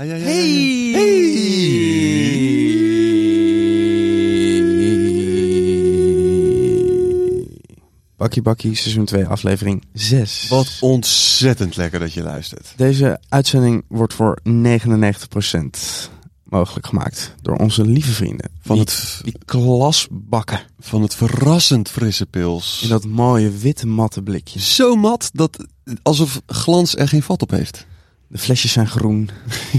Ja, ja, ja. Bakkie Bakkie, seizoen 2, aflevering 6. Wat ontzettend lekker dat je luistert. Deze uitzending wordt voor 99% mogelijk gemaakt door onze lieve vrienden. Van die, het, die klasbakken van het verrassend frisse pils. in dat mooie witte matte blikje. Zo mat dat alsof glans er geen vat op heeft. De flesjes zijn groen,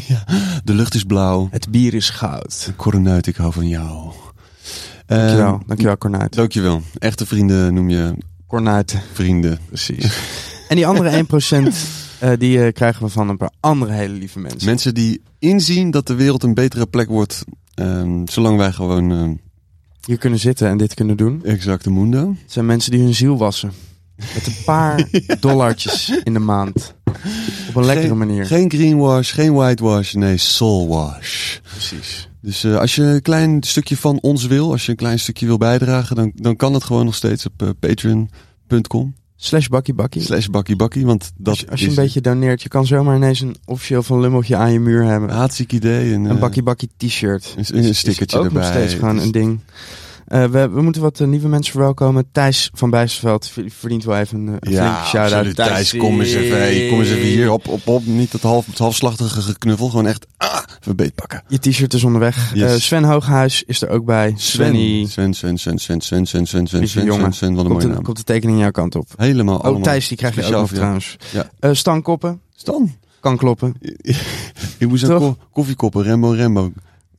De lucht is blauw. het bier is goud. Cornuit, ik hou van jou. Dankjewel, Ehm, dankjewel Cornuit. Dankjewel. Echte vrienden noem je Cornuit, vrienden. precies. en die andere 1% eh, die eh, krijgen we van een paar andere hele lieve mensen. Mensen die inzien dat de wereld een betere plek wordt. ehm, zolang wij gewoon ehm, Hier kunnen zitten en dit kunnen doen. exacte mundo. Het zijn mensen die hun ziel wassen. Met een paar dollartjes in de maand. Op een lekkere geen, manier. Geen greenwash, geen whitewash, nee, soulwash. Precies. Dus eh, als je een klein stukje van ons wil, als je een klein stukje wil bijdragen, dan, dan kan het gewoon nog steeds op eh, patreon.com Slash bakkie bakkie. slash bakkie bakkie. Want dat Als je, als je is een beetje doneert, je kan zomaar ineens een officieel van Lummeltje aan je muur hebben. een hartstikke idee. En, Een eh, bakkie bakkie t-shirt. een, een stickertje is ook erbij. nog steeds gewoon een ding. Eh, we, we moeten wat eh, nieuwe mensen verwelkomen. Thijs van Bijsterveld v- verdient wel even een, een Ja, shout-out. Thijs, kom eens even, hey, kom eens even hier op, op, op. Niet het, half, het halfslachtige geknuffel, gewoon echt, ah, even beetpakken. Je t-shirt is onderweg. Yes. Eh, Sven Hooghuis is er ook bij. Svenny. Sven, Sven, Sven, Sven, Sven, Sven, Sven, Sven, Sven. Sven, Sven, wat een mooie de, naam. komt de tekening jouw kant op. Helemaal Oh, allemaal. Thijs, die krijg je ook nog trouwens. Ja. Eh, Stan Koppen. Stan, Kan kloppen. ik moest een Toch? ko koffiekoppen, Rembo, Rembo.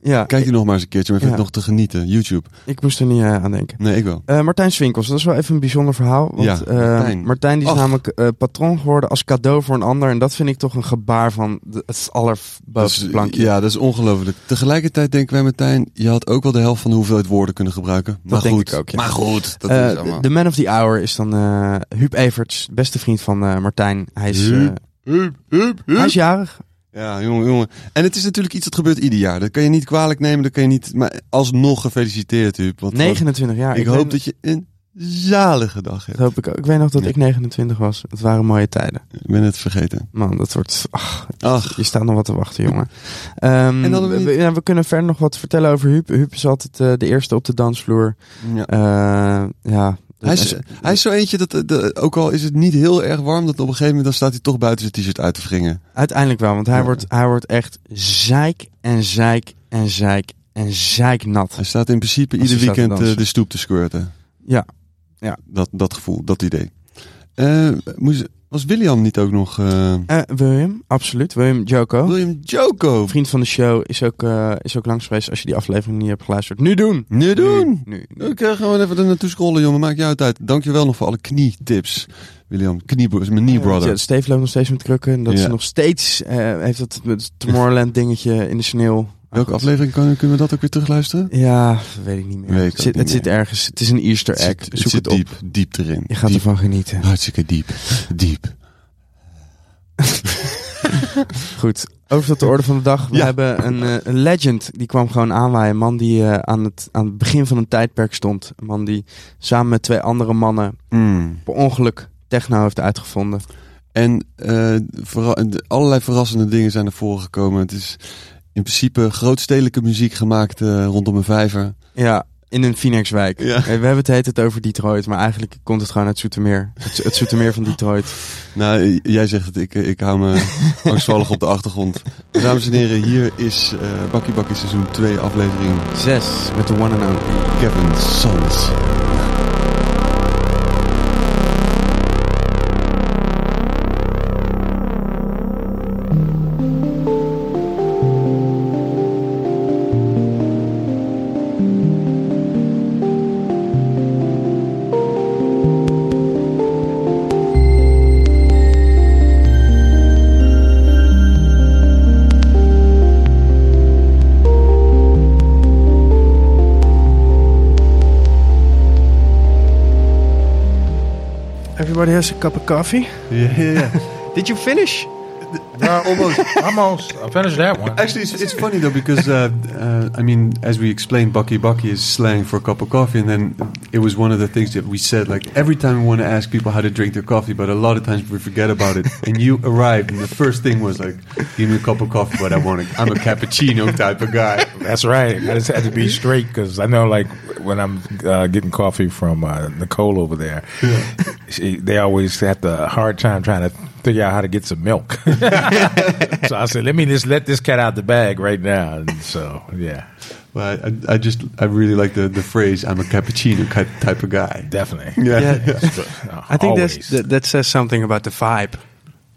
Ja, Kijk die nog maar eens een keertje om even Ja. nog te genieten. YouTube. ik moest er niet eh, aan denken. Nee, ik wel. Eh, Martijn Swinkels, dat is wel even een bijzonder verhaal. Want Ja, eh, Martijn. Martijn. die is Och. namelijk patroon geworden als cadeau voor een ander. En dat vind ik toch een gebaar van de, het allerbovenste plankje. Ja, dat is ongelooflijk. Tegelijkertijd denken wij, Martijn, je had ook wel de helft van de hoeveelheid woorden kunnen gebruiken. Maar denk goed. ik ook, ja. Maar goed, dat is allemaal. de man of the hour is dan Huub Everts, beste vriend van Martijn. Hij is, Huub, hup, hup. hij is jarig. Ja, jongen, jongen. En het is natuurlijk iets dat gebeurt ieder jaar. Dat kan je niet kwalijk nemen, dat kan je niet... Maar alsnog gefeliciteerd, Huub. Want 29 jaar. ik, hoop dat je een zalige dag dat hebt. hoop ik ook. Ik weet nog dat Ja. ik 29 was. Het waren mooie tijden. Ik ben het vergeten. Man, dat wordt... Ach, Ach, je staat nog wat te wachten, jongen. Ehm, En dan- we, we- ja, we kunnen verder nog wat vertellen over Huub. Huub is altijd eh, de eerste op de dansvloer. ja. Eh, ja. Hij is, hij is zo eentje dat, de, de- ook al is het niet heel erg warm, dat op een gegeven moment dan staat hij toch buiten zijn t-shirt uit te wringen. Uiteindelijk wel, want hij, Ja. wordt, hij wordt echt zeik en zeik en zeik en zeiknat. Hij staat in principe ieder weekend eh, de stoep te squirten. Ja. Ja. Dat, dat gevoel, dat idee. Eh, moest, was William niet ook nog... eh Eh, William, absoluut. William Joko. William Joko. Vriend van de show is ook, eh, is ook langs geweest als je die aflevering niet hebt geluisterd. Nu doen! Nu doen! Nu, nu. Ik ga gewoon even er naartoe scrollen, jongen. Maakt je uit uit. Dankjewel nog voor alle knietips. William, kniebroers, mijn knee brother. Ja, Steve loopt nog steeds met krukken. En dat Ja. ze nog steeds heeft dat het Tomorrowland dingetje in de sneeuw. Welke goed. aflevering kan, kunnen we dat ook weer terugluisteren? Ja, weet ik niet meer. Ik het zit, het zit ergens. Het is een Easter egg. Het zit, Zoek het het, zit op. diep, diep erin. Je gaat diep. ervan genieten. Hartstikke diep. Diep. Goed, over tot de orde van de dag. We Ja. hebben een, eh, een legend, die kwam gewoon aanwaaien. Een man die eh, aan, het, aan het begin van een tijdperk stond. Een man die samen met twee andere mannen Mm. per ongeluk techno heeft uitgevonden. En verra- de- allerlei verrassende dingen zijn naar voren gekomen. Het is in principe grootstedelijke muziek gemaakt eh, rondom een vijver. Ja, in een Phoenixwijk. Ja. Eh, We hebben het heet het over Detroit, maar eigenlijk komt het gewoon uit Zoetermeer. Het, het Zoetermeer van Detroit. Nou, j- jij zegt het, ik, ik hou me angstvallig op de achtergrond. Dames en heren, hier is eh Bakkie Bakkie seizoen 2 aflevering Zes, met de one and only. Kevin Sons. us a cup of coffee. Yeah. Did you finish? Well, almost, almost. I finished that one. Actually, it's, it's funny though because uh, uh, I mean, as we explained, Bakkie Bakkie is slang for a cup of coffee, and then it was one of the things that we said. Like every time we want to ask people how to drink their coffee, but a lot of times we forget about it. and you arrived, and the first thing was like, "Give me a cup of coffee," but I want a, I'm a cappuccino type of guy. That's right. I just had to be straight because I know, like, when I'm uh, getting coffee from uh, Nicole over there, she, they always have the hard time trying to figure out how to get some milk. so I said, let me just let this cat out the bag right now. And so, yeah, Well, I, I just I really like the, the phrase "I'm a cappuccino type of guy." definitely. Yeah. Yeah. Uh, I think that's, that, that says something about the vibe,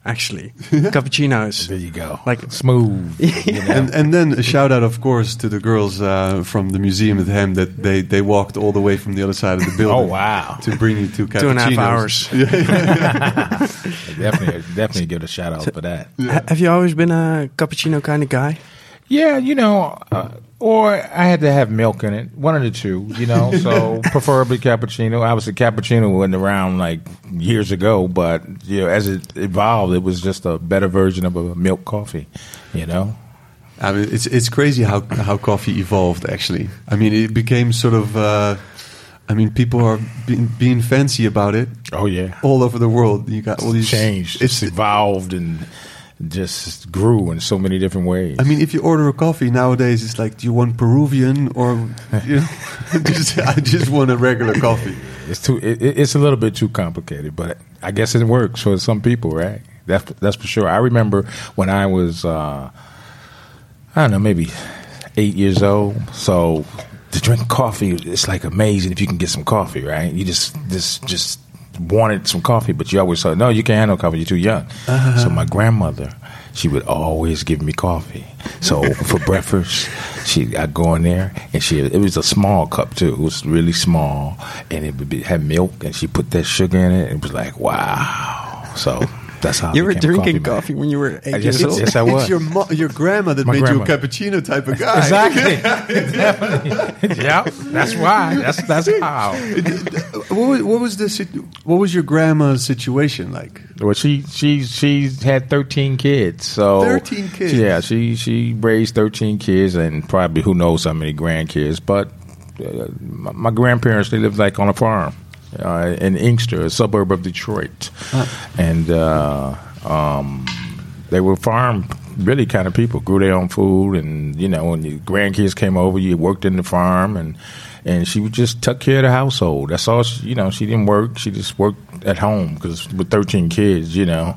actually. Cappuccinos. There you go. Like- smooth. You know? And and then a shout out, of course, to the girls uh, from the museum at Ham that they, they walked all the way from the other side of the building. oh wow! To bring you two cappuccinos. Two and a half hours. definitely, definitely give a shout out for that. Ha- Have you always been a cappuccino kind of guy? Yeah, you know, uh, or I had to have milk in it. One of the two, you know. So preferably cappuccino. Obviously, cappuccino wasn't around like years ago, but you know, as it evolved, it was just a better version of a milk coffee. You know. I mean, it's it's crazy how how coffee evolved. Actually, I mean, it became sort of. Uh, I mean, people are being, being fancy about it Oh yeah. all over the world. You got all these changed. It's evolved and just grew in so many different ways. I mean, if you order a coffee nowadays, it's like, do you want Peruvian or you know, just, I just want a regular coffee. It's too. It, it- it's a little bit too complicated, but I guess it works for some people, right? That's that's for sure. I remember when I was, uh, I don't know, maybe eight years old. So to drink coffee, it's like amazing if you can get some coffee, right? You just just just wanted some coffee, but you always said, no, you can't have no coffee. You're too young. So uh-huh. my grandmother. She would always give me coffee. So for breakfast, she I'd go in there and she it was a small cup too. It was really small, and it would be, have milk, and she put that sugar in it. It was like wow. So that's how I You were drinking man. coffee, when you were eight I years old? yes, I was. It's your mo- your grandma that My made grandma. you a cappuccino type of guy. Exactly. yeah. That's why. That's that's how. what, was, what was the what was your grandma's situation like? Well, she she she had thirteen kids. So 13 kids? Yeah, she she raised thirteen kids and probably who knows how many grandkids. But uh, my, my grandparents they lived like on a farm uh, in Inkster, a suburb of Detroit, and uh, um, they were farm really kind of people. Grew their own food, and you know when your grandkids came over, you worked in the farm and. And she would just took care of the household. That's all. She, you know, she didn't work. She just worked at home because with thirteen kids, you know,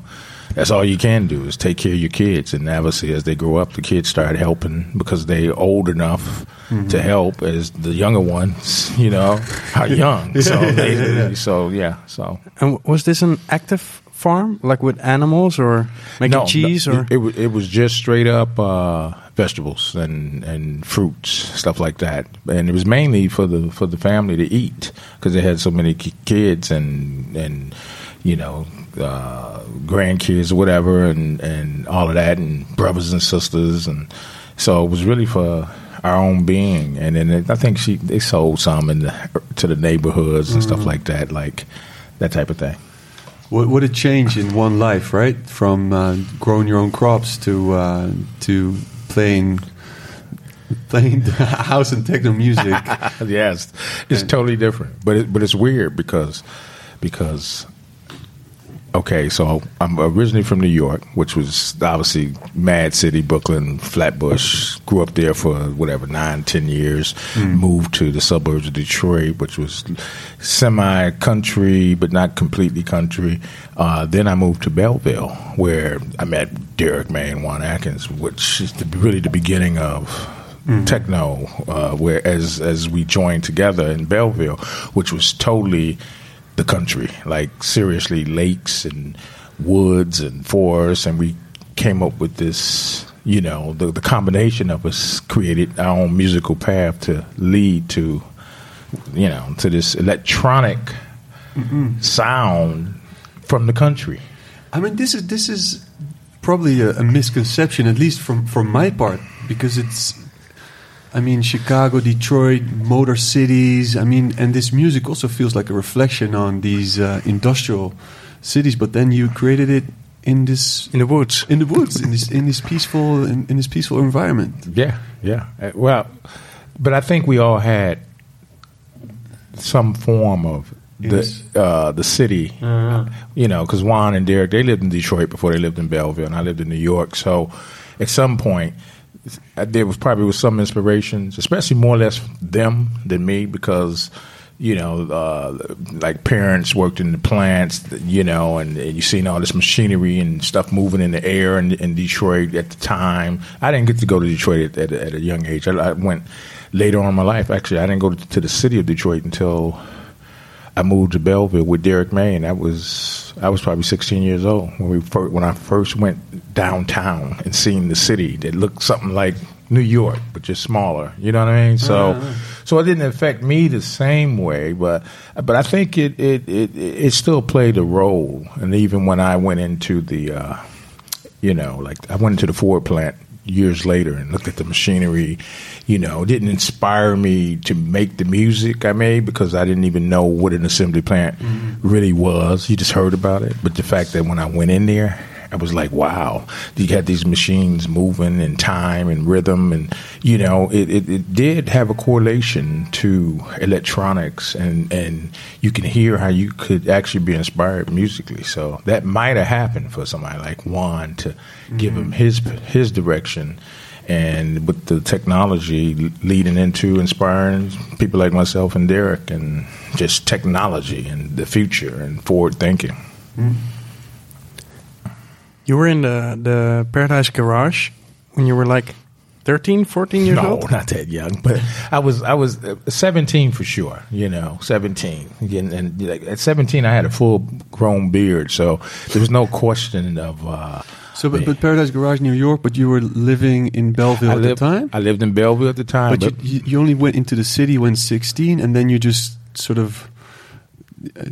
that's all you can do is take care of your kids. And obviously, as they grow up, the kids start helping because they're old enough to help. As the younger ones, you know, are young. So, they, so yeah. So And was this an active farm, like with animals or making No, cheese? no, Or it, wa- it was just straight up uh, vegetables and, and fruits, stuff like that. And it was mainly for the for the family to eat because they had so many kids and and you know uh, grandkids or whatever and and all of that and brothers and sisters and so it was really for our own being. And then it, I think she they sold some in the, to the neighborhoods and stuff like that, like that type of thing. What what a change in one life, right? From uh, growing your own crops to uh, to playing playing house and techno music. yes, it's totally different, but it, but it's weird because because okay, so I'm originally from New York, which was obviously Mad City, Brooklyn, Flatbush. Grew up there for whatever nine, ten years. Moved to the suburbs of Detroit, which was semi country but not completely country. Uh, then I moved to Belleville, where I met Derrick May and Juan Atkins, which is the, really the beginning of techno, uh, where as as we joined together in Belleville, which was totally the country, like seriously lakes and woods and forests, and we came up with this. You know, the the combination of us created our own musical path to lead to, you know, to this electronic mm-hmm. sound from the country. I mean, this is this is probably a, a misconception, at least from from my part, because it's. I mean, Chicago, Detroit, motor cities. I mean, and this music also feels like a reflection on these uh, industrial cities. But then you created it in this In the woods. in the woods in this in this peaceful in, in this peaceful environment. Yeah, yeah. Uh, Well, but I think we all had some form of the uh, the city. You know, because Juan and Derrick they lived in Detroit before they lived in Belleville, and I lived in New York. So, at some point, there was probably was some inspirations, especially more or less them than me, because you know, uh, like parents worked in the plants, you know, and, and you seen all this machinery and stuff moving in the air in, in Detroit at the time. I didn't get to go to Detroit at, at, at a young age. I, I went later on in my life. Actually, I didn't go to the city of Detroit until I moved to Belleville with Derrick May, and that was I was probably 16 years old when we fir- when I first went downtown and seen the city that looked something like New York, but just smaller. You know what I mean? So, so it didn't affect me the same way, but but I think it it it, it still played a role. And even when I went into the, uh, you know, like I went into the Ford plant years later and looked at the machinery, you know, didn't inspire me to make the music I made because I didn't even know what an assembly plant mm-hmm. really was. You just heard about it. But the fact that when I went in there, I was like, wow, you had these machines moving in time and rhythm. And, you know, it, it, it did have a correlation to electronics. And, and you can hear how you could actually be inspired musically. So that might have happened for somebody like Juan to give him mm-hmm. his, his direction. And with the technology leading into inspiring people like myself and Derrick, and just technology and the future and forward thinking. Mm-hmm. You were in the, the Paradise Garage when you were like 13, 14 years no, old? No, not that young, but I was I was uh, 17 for sure. You know, 17. Again, and like at 17, I had a full grown beard, so there was no question of. Uh, So, but, but Paradise Garage, New York, but you were living in Belleville I at lived, the time. I lived in Belleville at the time, but but, you, you- you only went into the city when 16, and then you just sort of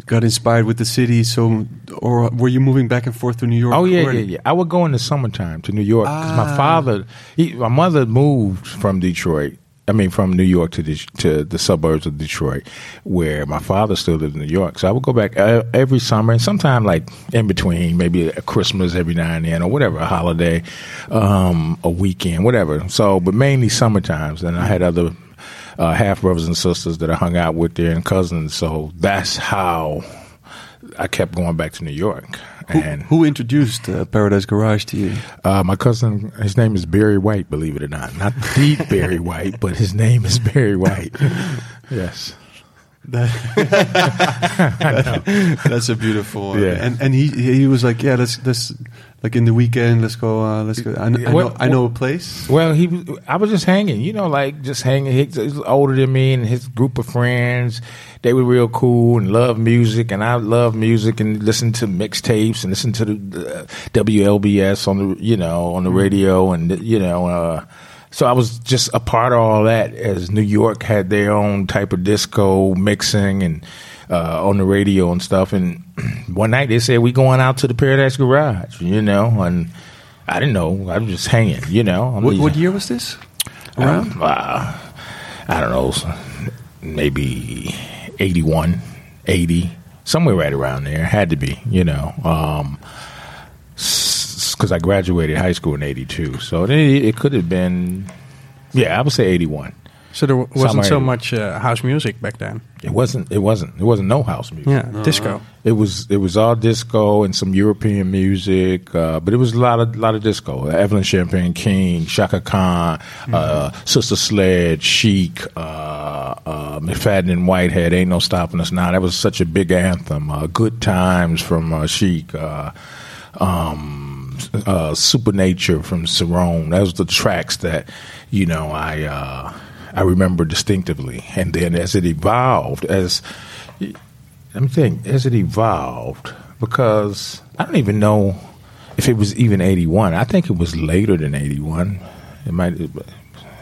got inspired with the city. So, or were you moving back and forth to New York? Oh yeah, yeah, yeah. I would go in the summertime to New York because my Ah. father, he, my mother moved from Detroit. I mean, from New York to the, to the suburbs of Detroit, where my father still lived in New York. So I would go back uh, every summer, and sometime like in between, maybe a Christmas every now and then, or whatever, a holiday, um, a weekend, whatever. So, but mainly summer times. And I had other uh, half brothers and sisters that I hung out with there and cousins. So that's how I kept going back to New York. Who, And who introduced uh, Paradise Garage to you? uh, my cousin, his name is Barry White, believe it or not. Not the Barry White, but his name is Barry White. Yes. That's a beautiful one. Yeah. And and he he was like, yeah, let's let's like in the weekend, let's go, uh, let's go. I, I Well, know I know a place. Well, he I was just hanging, you know, like just hanging. He, he was older than me and his group of friends. They were real cool and loved music, and I love music and listened to mixtapes and listened to the uh, WBLS on the, you know, on the radio, and you know, uh, so I was just a part of all that. As New York had their own type of disco mixing and uh, on the radio and stuff. And one night they said we going out to the Paradise Garage, you know, and I didn't know. I was just hanging, you know. What, what year was this? Around? um, uh, I don't know, maybe 81, 80, somewhere right around there. Had to be, you know, because I graduated high school in 82. So it, it could have been, yeah, I would say 81. So there w- wasn't so much uh, house music back then. It wasn't, it wasn't, it wasn't no house music. Yeah, disco. It was it was all disco and some European music, uh, but it was a lot of lot of disco. Evelyn Champagne King, Chaka Khan, uh, Sister Sledge, Chic, uh, uh, McFadden and Whitehead. Ain't no stopping us now. That was such a big anthem. Uh, Good times from uh, Chic. Uh, um, uh, Supernature from Cerrone. Those were the tracks that you know I uh, I remember distinctively. And then as it evolved, as let me think, as it evolved, because I don't even know if it was even 81. I think it was later than 81. It might.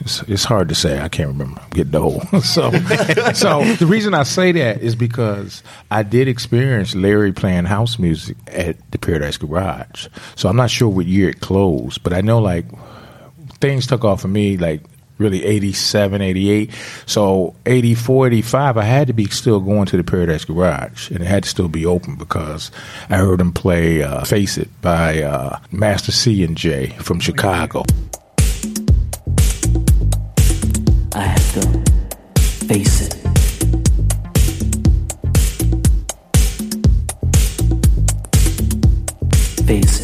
It's, it's hard to say. I can't remember. I'm getting old. so, so the reason I say that is because I did experience Larry playing house music at the Paradise Garage. So I'm not sure what year it closed, but I know like things took off for me like really 87, 88. So 84, 85, I had to be still going to the Paradise Garage, and it had to still be open because I heard him play uh, Face It by uh, Master C and J from Chicago. I have to face it. Face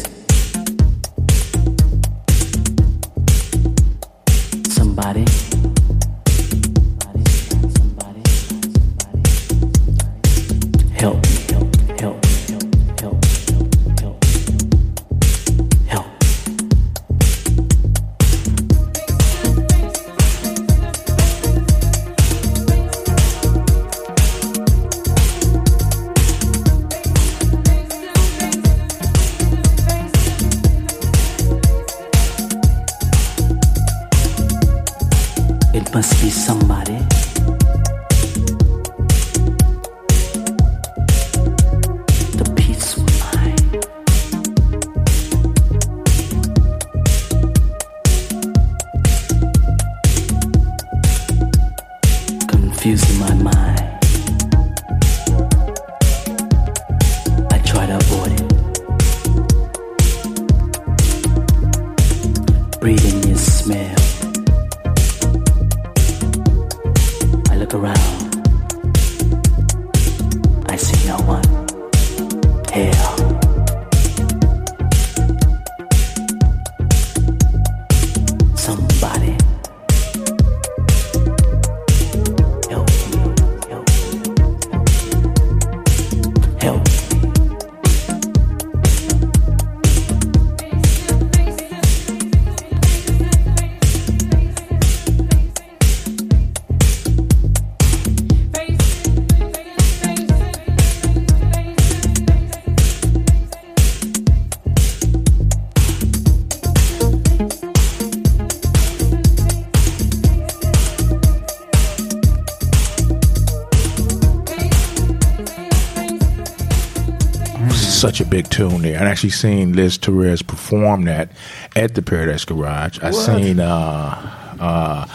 big tune there. I actually seen Liz Torres perform that at the Paradise Garage. I seen uh, uh,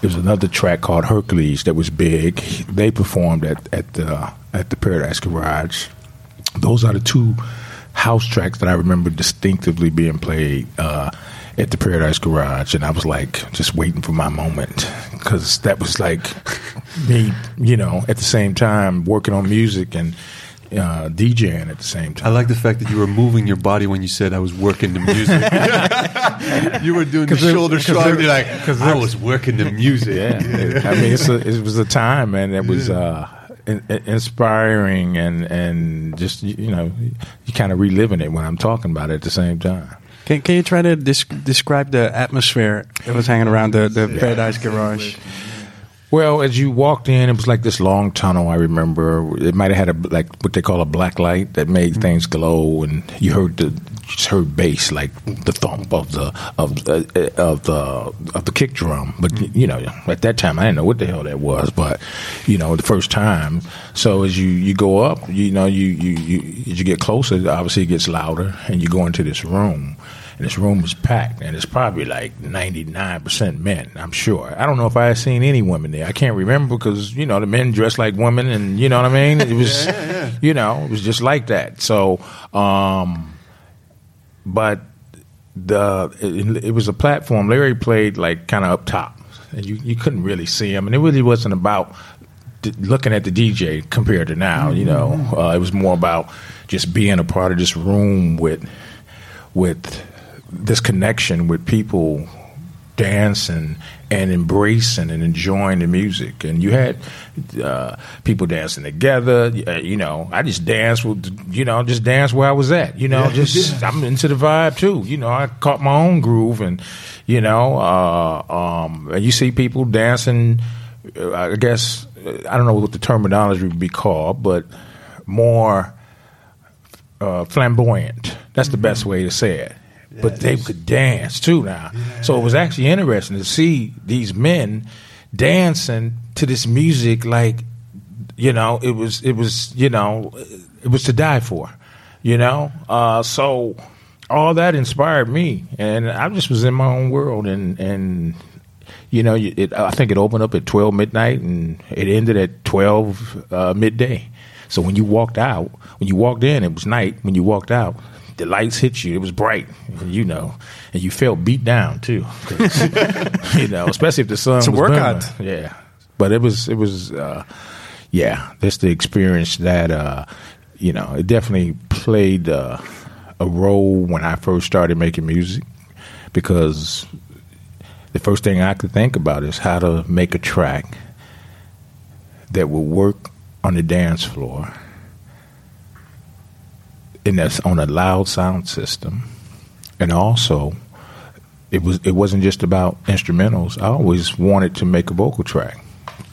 there was another track called Hercules that was big. They performed at at the at the Paradise Garage. Those are the two house tracks that I remember distinctively being played uh, at the Paradise Garage, and I was like just waiting for my moment because that was like me, you know, at the same time working on music and uh, DJing at the same time. I like the fact that you were moving your body when you said I was working the music. you were doing the 'Cause it- shoulder 'cause shrug. it- You're like, 'cause I was working the music. Yeah, I mean, it's a, it was a time, man. It was uh, in, in- inspiring and and just you you know, you kind of reliving it when I'm talking about it at the same time. Can, can you try to desc- describe the atmosphere that was hanging around the, the Paradise Garage? Well, as you walked in, it was like this long tunnel. I remember it might have had a like what they call a black light that made mm-hmm. things glow, and you heard the just heard bass like the thump of the of the of the of the kick drum. But mm-hmm. you know, at that time, I didn't know what the hell that was. But you know, the first time. So as you you go up, you know, you you you as you get closer, obviously it gets louder, and you go into this room. And this room was packed, and it's probably like 99% men, I'm sure. I don't know if I had seen any women there. I can't remember because, you know, the men dressed like women, and you know what I mean? It was, you know, it was just like that. So, um, but the it, it was a platform. Larry played like kind of up top, and you, you couldn't really see him, and it really wasn't about looking at the DJ compared to now. You know, uh, it was more about just being a part of this room with with this connection with people dancing and embracing and enjoying the music. And you had uh, people dancing together. Uh, you know, I just danced with, you know, just dance where I was at. You know, just I'm into the vibe too. You know, I caught my own groove, and you know, uh, um, and you see people dancing. uh, I guess I don't know what the terminology would be called, but more uh, flamboyant. That's the best way to say it. But they could dance too now. So it was actually interesting to see these men dancing to this music like you know, it was it was, you know, it was to die for. You know? Uh so all that inspired me and I just was in my own world and and you know, it, I think it opened up at twelve midnight and it ended at twelve uh, midday. So when you walked out, when you walked in, it was night. When you walked out, the lights hit you. It was bright, you know, and you felt beat down too. you know, especially if the sun. It's a workout. burning. Yeah, but it was it was uh, yeah. That's the experience that uh, you know. It definitely played uh, a role when I first started making music because the first thing I could think about is how to make a track that will work on the dance floor and that's on a loud sound system and also it was it wasn't just about instrumentals. I always wanted to make a vocal track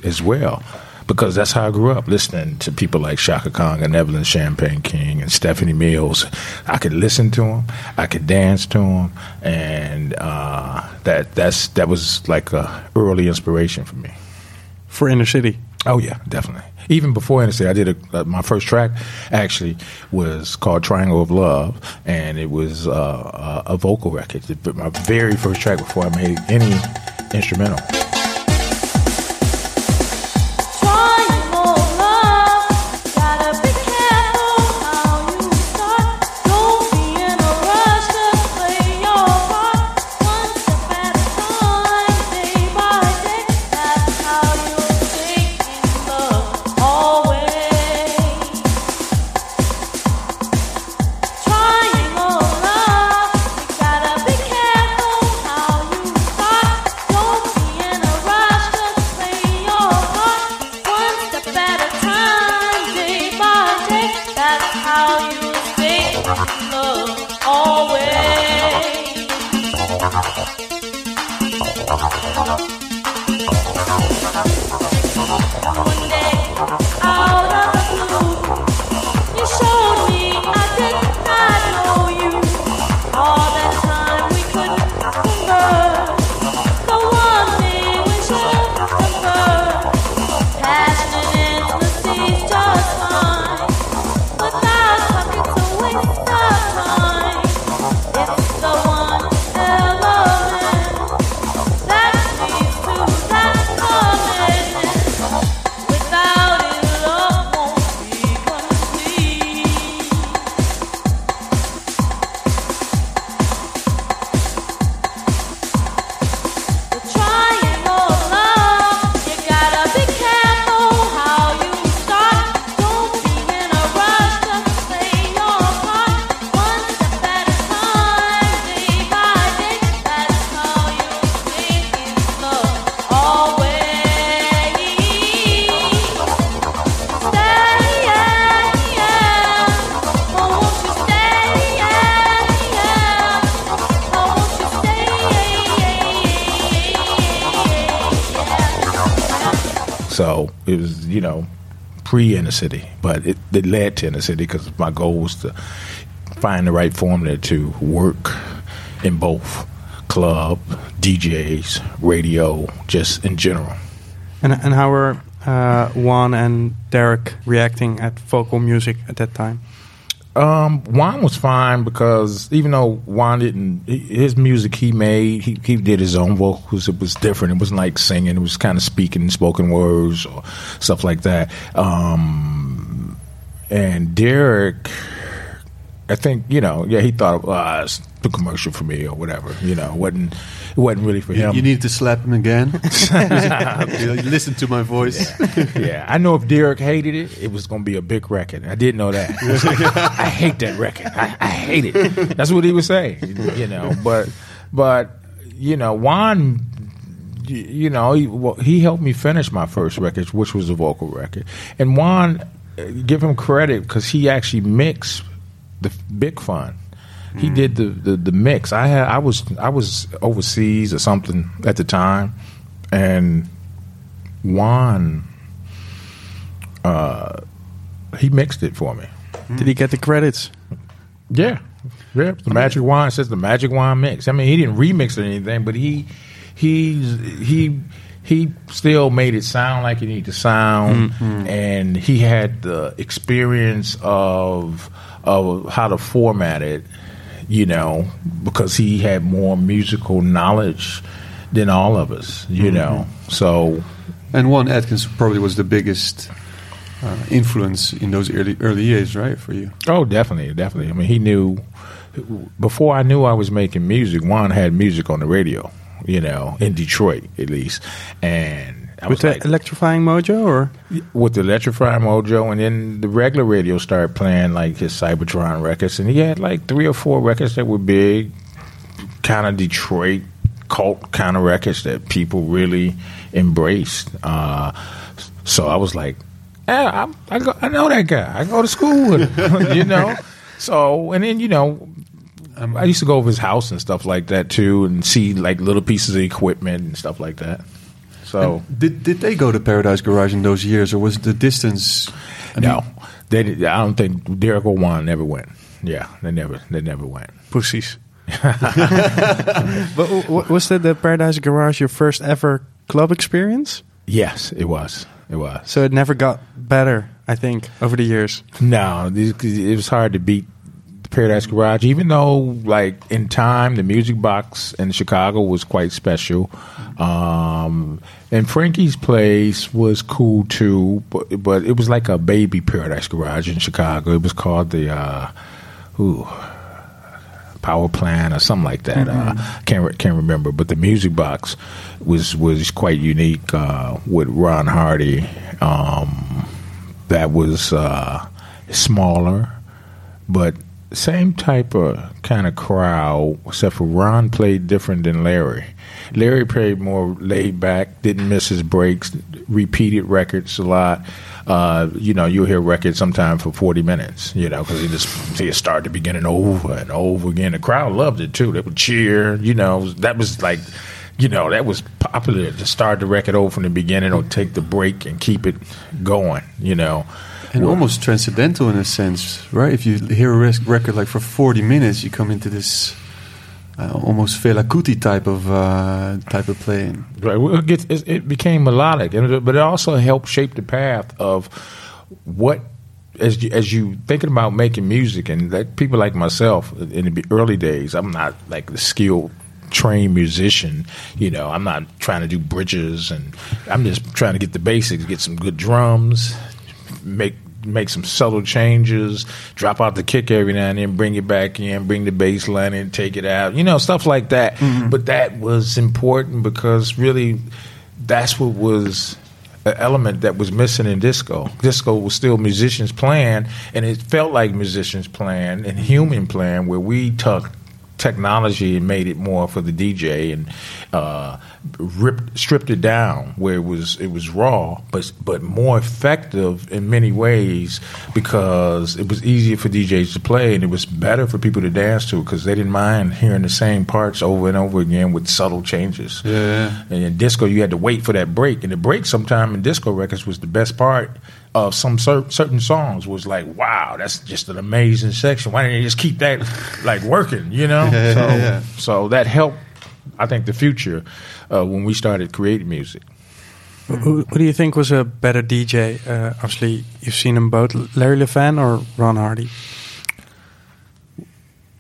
as well because that's how I grew up listening to people like Chaka Khan and Evelyn Champagne King and Stephanie Mills. I could listen to them, I could dance to them, and uh, that that's that was like a early inspiration for me. For Inner City. Oh yeah, definitely. Even before NSA, I did a, uh, my first track. Actually, was called "Triangle of Love," and it was uh, a, vocal record. My very first track before I made any instrumental. City, but it, it led to inner city because my goal was to find the right formula to work in both club, DJs, radio, just in general. And, and how were uh, Juan and Derrick reacting at vocal music at that time? Um, Juan was fine because even though Juan didn't, his music he made, he, he did his own vocals. It was different. It wasn't like singing. It was kind of speaking spoken words or stuff like that. Um, and Derrick, I think you know, yeah, he thought, ah, it's too commercial for me or whatever. You know, wasn't it wasn't really for You, him. you need to slap him again. you know, you listen to my voice. yeah, I know if Derrick hated it, it was going to be a big record. I did know that. I hate that record. I, I hate it. That's what he was saying, you know. But, but you know, Juan, you know, he, well, he helped me finish my first record, which was a vocal record. And Juan, uh, give him credit because he actually mixed the Big Fun. He did the, the, the mix. I had I was I was overseas or something at the time, and Juan uh, he mixed it for me. Did he get the credits? Yeah, yeah. The Magic Juan says the Magic Juan mix. I mean, he didn't remix it or anything, but he he's he he still made it sound like it needed to sound, and he had the experience of of how to format it. You know, because he had more musical knowledge than all of us, you know. So And Juan Atkins probably was the biggest uh, influence in those early early years, right, for you? Oh, definitely, definitely. I mean, he knew before I knew I was making music. Juan had music on the radio, you know, in Detroit at least, and I With was the like, electrifying mojo, or with the electrifying Mojo, and then the regular radio started playing like his Cybertron records, and he had like three or four records that were big, kind of Detroit cult kind of records that people really embraced. Uh, so I was like, yeah, I, I, go, I know that guy. I go to school with him, you know. So and then you know. um, I used to go over his house and stuff like that too, and see like little pieces of equipment and stuff like that. So And did did they go to Paradise Garage in those years, or was the distance? I mean, no, they. I don't think Derrick or Juan never went. Yeah, they never. They never went. pussies. but w- w- was that the Paradise Garage your first ever club experience? Yes, it was. It was. So it never got better, I think, over the years. No, it was hard to beat the Paradise Garage, even though, like in time, the Music Box in Chicago was quite special, um, and Frankie's Place was cool too. But but it was like a baby Paradise Garage in Chicago. It was called the. Uh, ooh, power plant or something like that. Uh, can't can't remember, but the music box was was quite unique uh, with Ron Hardy. Um, that was uh, smaller, but same type of kind of crowd, except for Ron played different than Larry. Larry played more laid back, didn't miss his breaks, repeated records a lot. Uh, you know, you'll hear records sometime for 40 minutes, you know, because he just he start the beginning over and over again. The crowd loved it too. They would cheer, you know, that was like, you know, that was popular to start the record over from the beginning or take the break and keep it going, you know. And almost transcendental in a sense, right? If you hear a record like for forty minutes, you come into this uh, almost Fela Kuti type of uh, type of playing. Right. Well, it, gets, it, became melodic, and but it also helped shape the path of what. As you, as you thinking about making music, and like people like myself in the early days, I'm not like the skilled trained musician. You know, I'm not trying to do bridges, and I'm just trying to get the basics, get some good drums, make make some subtle changes, drop out the kick every now and then, bring it back in, bring the bass line in, take it out, you know, stuff like that. Mm-hmm. But that was important because really that's what was an element that was missing in disco. Disco was still musicians playing, and it felt like musicians playing and human playing, where we took technology and made it more for the DJ and uh, ripped stripped it down where it was it was raw, but but more effective in many ways because it was easier for DJs to play and it was better for people to dance to because they didn't mind hearing the same parts over and over again with subtle changes. Yeah. And in disco, you had to wait for that break, and the break sometime in disco records was the best part of some cer- certain songs. Was like, wow, that's just an amazing section. Why didn't you just keep that like working? You know, Yeah, so yeah, yeah. so that helped. I think the future uh, when we started creating music. Who, who do you think was a better DJ? Uh, obviously, you've seen them both, Larry Levan or Ron Hardy.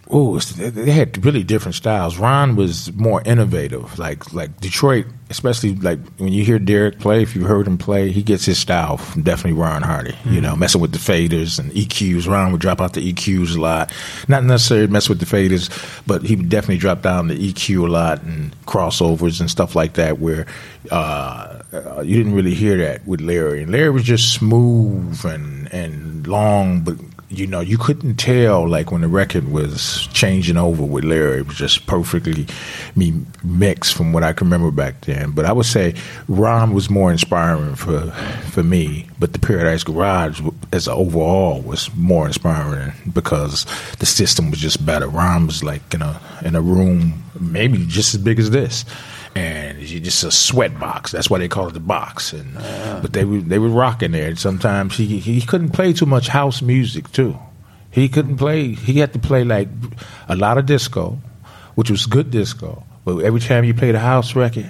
Oh, they had really different styles. Ron was more innovative, like like Detroit, especially like when you hear Derrick play. If you heard him play, he gets his style from definitely Ron Hardy. You know, messing with the faders and EQs. Ron would drop out the EQs a lot. Not necessarily mess with the faders, but he would definitely drop down the EQ a lot and crossovers and stuff like that. Where uh, uh, you didn't really hear that with Larry. And Larry was just smooth and and long, but you know, you couldn't tell like when the record was changing over with Larry. It was just perfectly me mixed from what I can remember back then. But I would say Ron was more inspiring for for me. But the Paradise Garage, as overall, was more inspiring because the system was just better. Ron was like in a in a room maybe just as big as this. And you just a sweat box. That's why they call it the box. And but they were they were rocking there. And sometimes he he couldn't play too much house music too. He couldn't play. He had to play like a lot of disco, which was good disco. But every time you played a house record,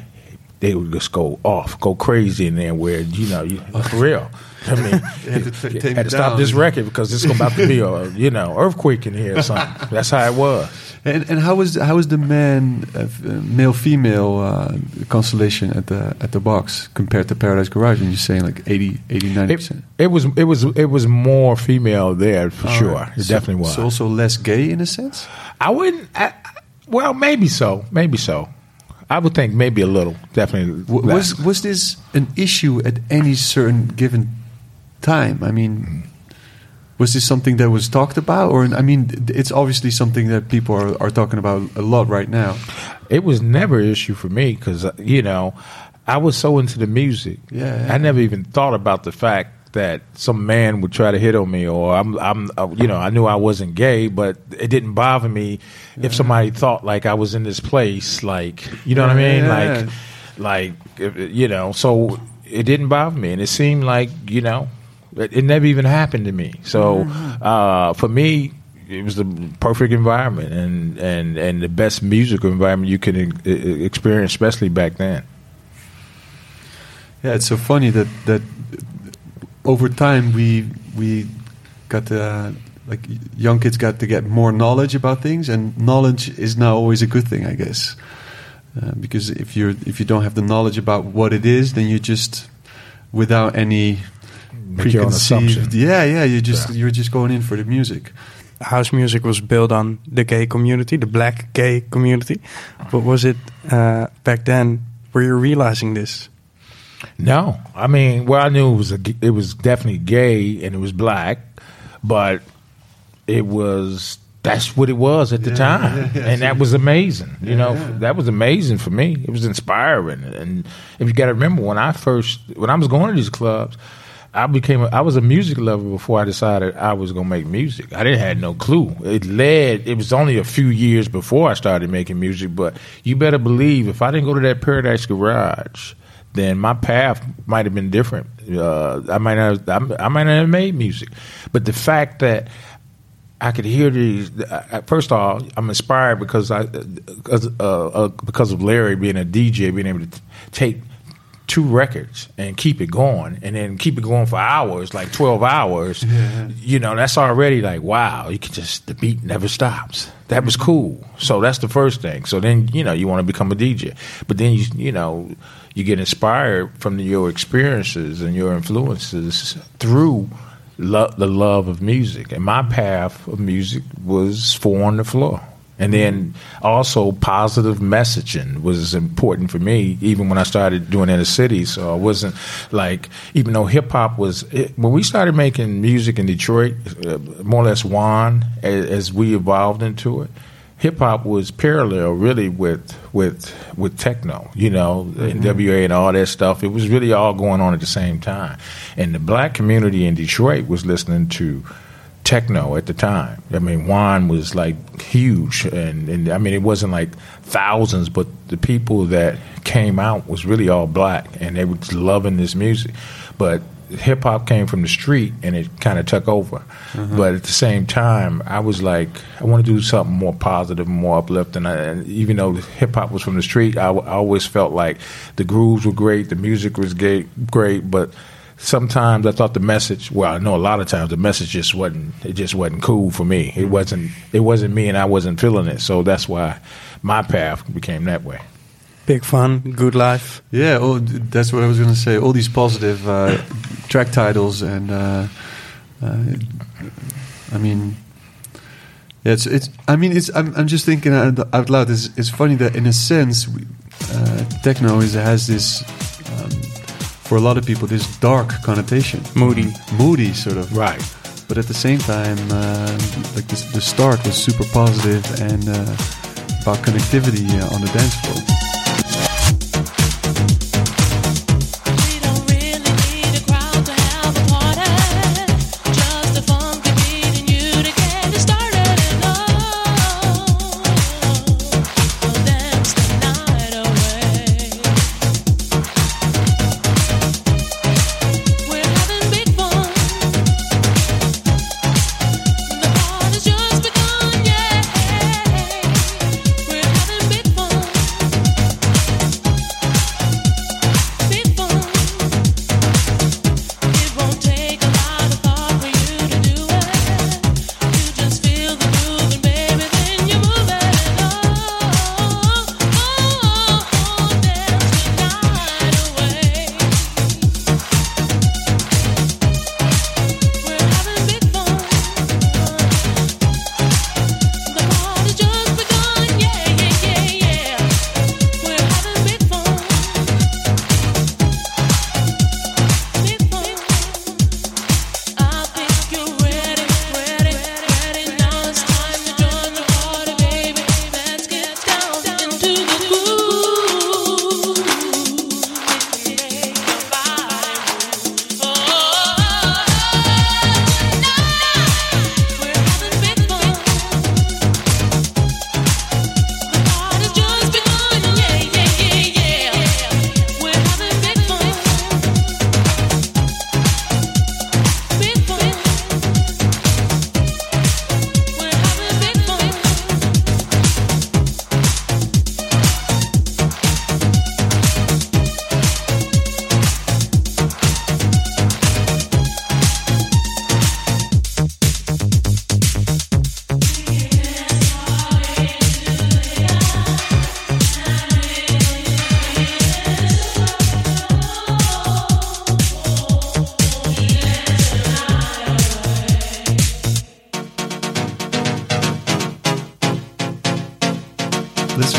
they would just go off, go crazy in there. Where you know, you, for real. I mean, had to t- had to stop this record because it's about to be a you know earthquake in here or something. That's how it was. And, and how was how was the man uh, uh, male female uh, constellation at the at the box compared to Paradise Garage? And you're saying like 80, 80 90 It, percent. it was it was it was more female there for sure. It definitely was. So also less gay in a sense. I wouldn't. I, well, maybe so. Maybe so. I would think maybe a little. Definitely. W- was was this an issue at any certain given time? I mean, was this something that was talked about, or I mean, it's obviously something that people are, are talking about a lot right now. It was never an issue for me because uh, you know I was so into the music. Yeah. I never even thought about the fact that some man would try to hit on me, or I'm, I'm, uh, you know, I knew I wasn't gay, but it didn't bother me if somebody thought like I was in this place, like you know what I mean, Yeah. like, like you know. So it didn't bother me, and it seemed like you know, it, it never even happened to me. So uh, for me. It was the perfect environment and, and, and the best musical environment you can e- e- experience, especially back then. Yeah, it's so funny that that over time we we got uh, like young kids got to get more knowledge about things, and knowledge is now always a good thing, I guess. Uh, because if you're if you don't have the knowledge about what it is, then you just without any Make your own assumption. preconceived, yeah, yeah, you just Yeah. you're just going in for the music. House music was built on the gay community, the black gay community. But was it uh, back then? Were you realizing this? No, I mean, well, I knew it was a, it was definitely gay and it was black, but it was that's what it was at the Yeah, time, yeah, yeah, and that was amazing. You know, that was amazing for me. It was inspiring, and if you got to remember when I first when I was going to these clubs. I became a, I was a music lover before I decided I was gonna make music. I didn't had no clue. It led. It was only a few years before I started making music. But you better believe if I didn't go to that Paradise Garage, then my path might have been different. Uh, I might not. I, I might not have made music. But the fact that I could hear these. First of all, I'm inspired because I, because, uh, uh, because of Larry being a DJ, being able to t- take two records and keep it going, and then keep it going for hours, like 12 hours. You know, that's already like wow. You can just the beat never stops. That was cool. So that's the first thing. So then you know you want to become a DJ, but then you you know you get inspired from your experiences and your influences through lo- the love of music. And my path of music was four on the floor. And then also positive messaging was important for me, even when I started doing inner city. So I wasn't like, even though hip hop was, it, when we started making music in Detroit, uh, more or less one, as, as we evolved into it, hip hop was parallel really with with with techno, you know, NWA mm-hmm. and all that stuff. It was really all going on at the same time. And the black community in Detroit was listening to techno at the time. I mean, Juan was like huge, and, and I mean, it wasn't like thousands, but the people that came out was really all black, and they were just loving this music. But hip hop came from the street, and it kind of took over. Mm-hmm. But at the same time, I was like, I want to do something more positive, more uplifting. I- And even though hip hop was from the street, I, I always felt like the grooves were great, the music was great, great, but sometimes I thought the message. Well, I know a lot of times the message just wasn't. It just wasn't cool for me. It mm-hmm. wasn't. It wasn't me, and I wasn't feeling it. So that's why my path became that way. Big fun, good life. Yeah, oh, that's what I was going to say. All these positive uh, track titles, and uh, uh, I mean, yeah, it's, it's. I mean, it's. I'm, I'm just thinking out out loud. It's, it's funny that in a sense, we, uh, techno is has this. Um, for a lot of people, this dark connotation, Moody. moody sort of. Right. But at the same time, uh, like this, the start was super positive and uh, about connectivity uh, on the dance floor.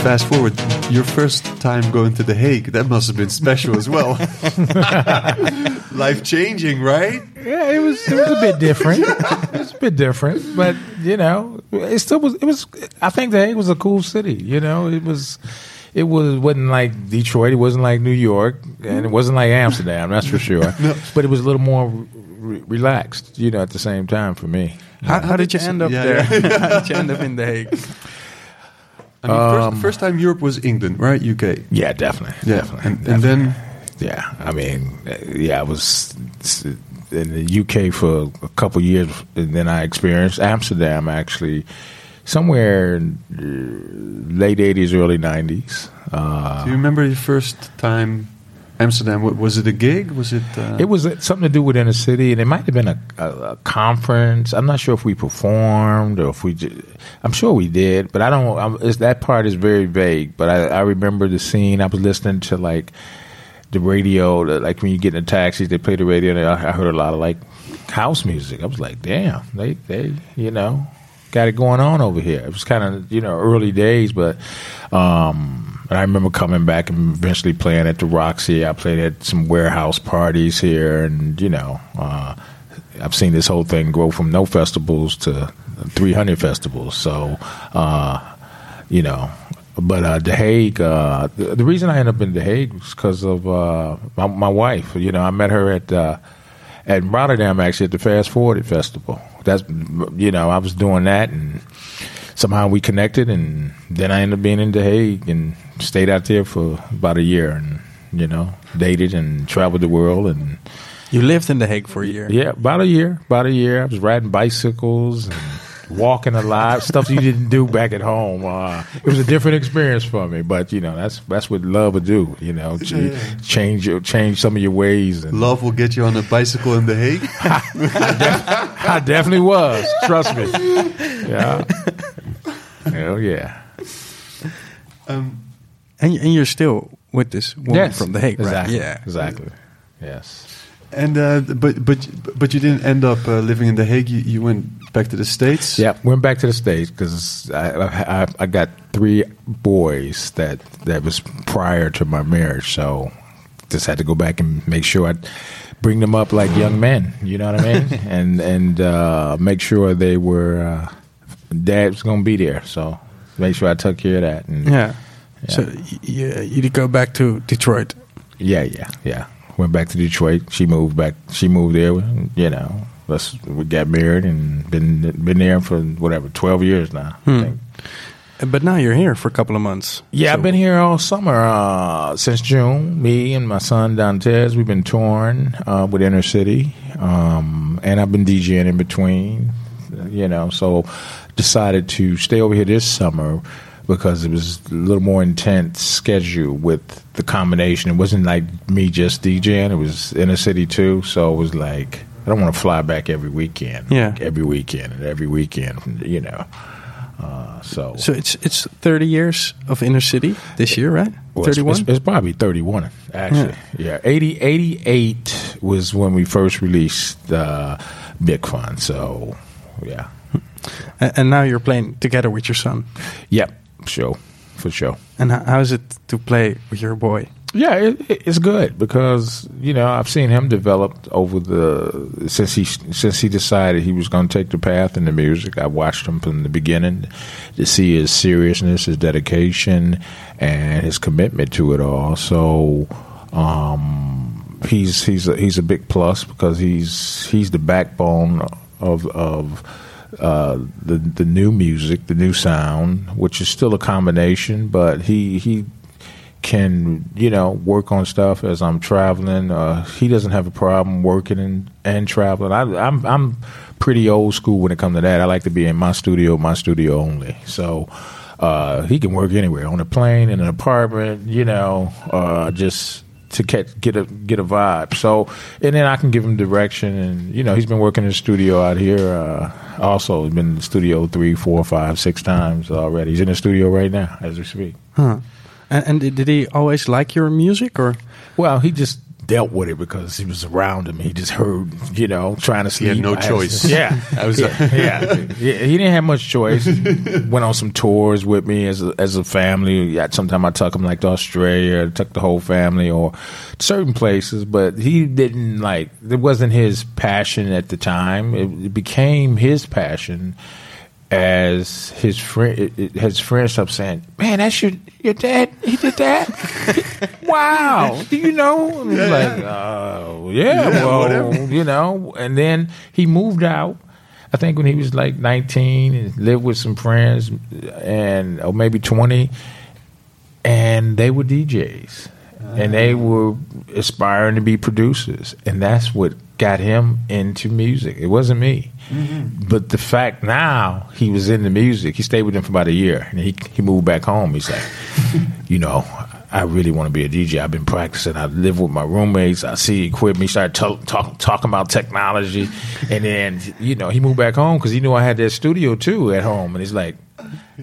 Fast forward, your first time going to The Hague, that must have been special as well. Life changing, right? Yeah, it was it was a bit different. it was a bit different, but you know, it still was. It was. I think the Hague was a cool city. You know, it was. It was wasn't like Detroit. It wasn't like New York, and it wasn't like Amsterdam. That's for sure. But it was a little more re- relaxed. You know, at the same time for me. How, how did you end up Yeah, there? how did you end up in The Hague? I mean, first, first time Europe was England, right? UK. Yeah, definitely. Yeah, definitely. and, and then Yeah, I mean, uh, yeah, I was in the UK for a couple years, and then I experienced Amsterdam actually somewhere in late '80s, early '90s. Uh, Do you remember your first time Amsterdam? Was it a gig? Was it? Uh, it was something to do with inner city, and it might have been a, a, a conference. I'm not sure if we performed or if we. Ju- I'm sure we did, but I don't. I'm, that part is very vague. But I, I remember the scene. I was listening to like the radio, like when you get in the taxis, they play the radio. And I I heard a lot of like house music. I was like, damn, they they you know got it going on over here. It was kind of you know early days, but um, and I remember coming back and eventually playing at the Roxy. I played at some warehouse parties here, and you know. Uh, I've seen this whole thing grow from no festivals to 300 festivals. So, uh, you know, but uh, The Hague, uh, the, the reason I ended up in The Hague was because of uh, my, my wife. You know, I met her at uh, at Rotterdam actually at the Fast Forwarded Festival. That's you know, I was doing that and somehow we connected, and then I ended up being in The Hague and stayed out there for about a year and you know dated and traveled the world and. You lived in The Hague for a year. Yeah, about a year. About a year. I was riding bicycles and walking a lot, stuff you didn't do back at home. Uh, it was a different experience for me, but you know that's that's what love would do. You know, ch- change your, change some of your ways. And love will get you on a bicycle in The Hague. I definitely was. Trust me. Yeah. Hell yeah. Um, And, and you're still with this woman from The Hague, right? Yeah. Exactly. Yes. and uh, but but but you didn't end up uh, living in The Hague. You, you went back to the states. Yeah, went back to the states because I, I I got three boys that that was prior to my marriage, so just had to go back and make sure I bring them up like young men. You know what I mean? and and uh, make sure they were dad was gonna be there. So make sure I took care of that. And Yeah. So y- you, you go back to Detroit. yeah, yeah, yeah. Went back to Detroit. She moved back. She moved there. You know, let's we got married and been been there for whatever twelve years now. I think. Uh, But now you're here for a couple of months. Yeah, So- I've been here all summer uh, since June. Me and my son Dantiez, we've been touring uh, with Inner City, um, and I've been DJing in between. You know, so decided to stay over here this summer because it was a little more intense schedule with the combination. It wasn't like me just DJing; it was Inner City too. So it was like I don't want to fly back every weekend. Yeah. every weekend and every weekend. You know, uh, so So it's it's 30 years of inner city this year, right? well, it's- 31. It's, it's probably 31, actually. Yeah. 80, 88 was when we first released uh, Big Fun. So, yeah. And now you're playing together with your son. Yeah, sure. For sure. And how, is it to play with your boy? Yeah, it, it- it's good because you know I've seen him develop over the since he since he decided he was going to take the path in the music. I watched him from the beginning to see his seriousness, his dedication, and his commitment to it all. So um, he's he's a, he's a big plus because he's he's the backbone of of uh, the the new music, the new sound, which is still a combination, but he he can you know work on stuff as I'm traveling. Uh, he doesn't have a problem working and, and traveling. I, I'm I'm pretty old school when it comes to that. I like to be in my studio, my studio only. So uh, he can work anywhere on a plane, in an apartment, you know, uh, just to get get a get a vibe. So and then I can give him direction, and you know he's been working in the studio out here. Uh, also, he's been in the studio three, four, five, six times already. He's in the studio right now as we speak. Huh. And, and did did he always like your music, or Well, he just dealt with it because he was around him. He just heard, you know, trying to sleep. He had no I choice. Yeah, I was- yeah, yeah. He he didn't have much choice. Went on some tours with me as a, as a family. Yeah, Sometimes I took him like to Australia, took the whole family or certain places. But he didn't like. It wasn't his passion at the time. It, it became his passion as his friend, his friends stopped saying, "Man, that's your your dad. He did that. wow. Do you know?" And he's like, "Oh, yeah, well, you know." And then he moved out. I think when he was like 19 and lived with some friends, and or maybe 20, and they were DJs, and they were aspiring to be producers, and that's what got him into music. It wasn't me. Mm-hmm. But the fact now he was into music, he stayed with them for about a year, and he he moved back home. He's like, you know, I really want to be a DJ. I've been practicing. I live with my roommates. I see equipment. He started talk, talk, talking about technology, and then you know he moved back home because he knew I had that studio too at home, and he's like,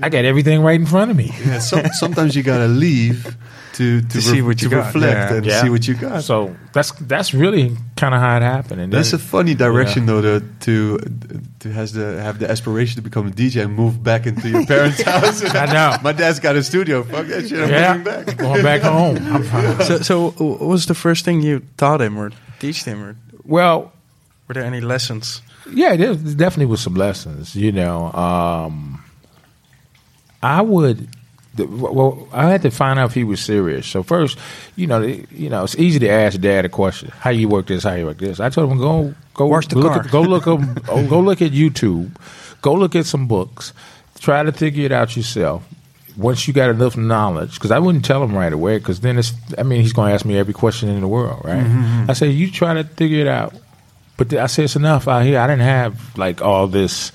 I got everything right in front of me. Yeah, some, sometimes you gotta leave to to, see what to you got, reflect yeah. and Yeah. see what you got. So that's that's really kind of how it happened. And That's a funny direction though to to to has the have the aspiration to become a DJ and move back into your parents' house. I know. My dad's got a studio. Fuck that shit. I'm yeah, moving back. going back home. I'm fine. So, so what was the first thing you taught him or teach him, or Well, were there any lessons? Yeah, there there definitely was some lessons. You know, um, I would. The, well, I had to find out if he was serious. So first, you know, the- you know, it's easy to ask dad a question: How you work this? How you work this? I told him go go Wash the look car. At, go look oh, go look at YouTube, go look at some books, try to figure it out yourself. Once you got enough knowledge, because I wouldn't tell him right away, because then it's, I mean, he's going to ask me every question in the world, right? I said, you try to figure it out. But th- I said it's enough out here. I didn't have like all this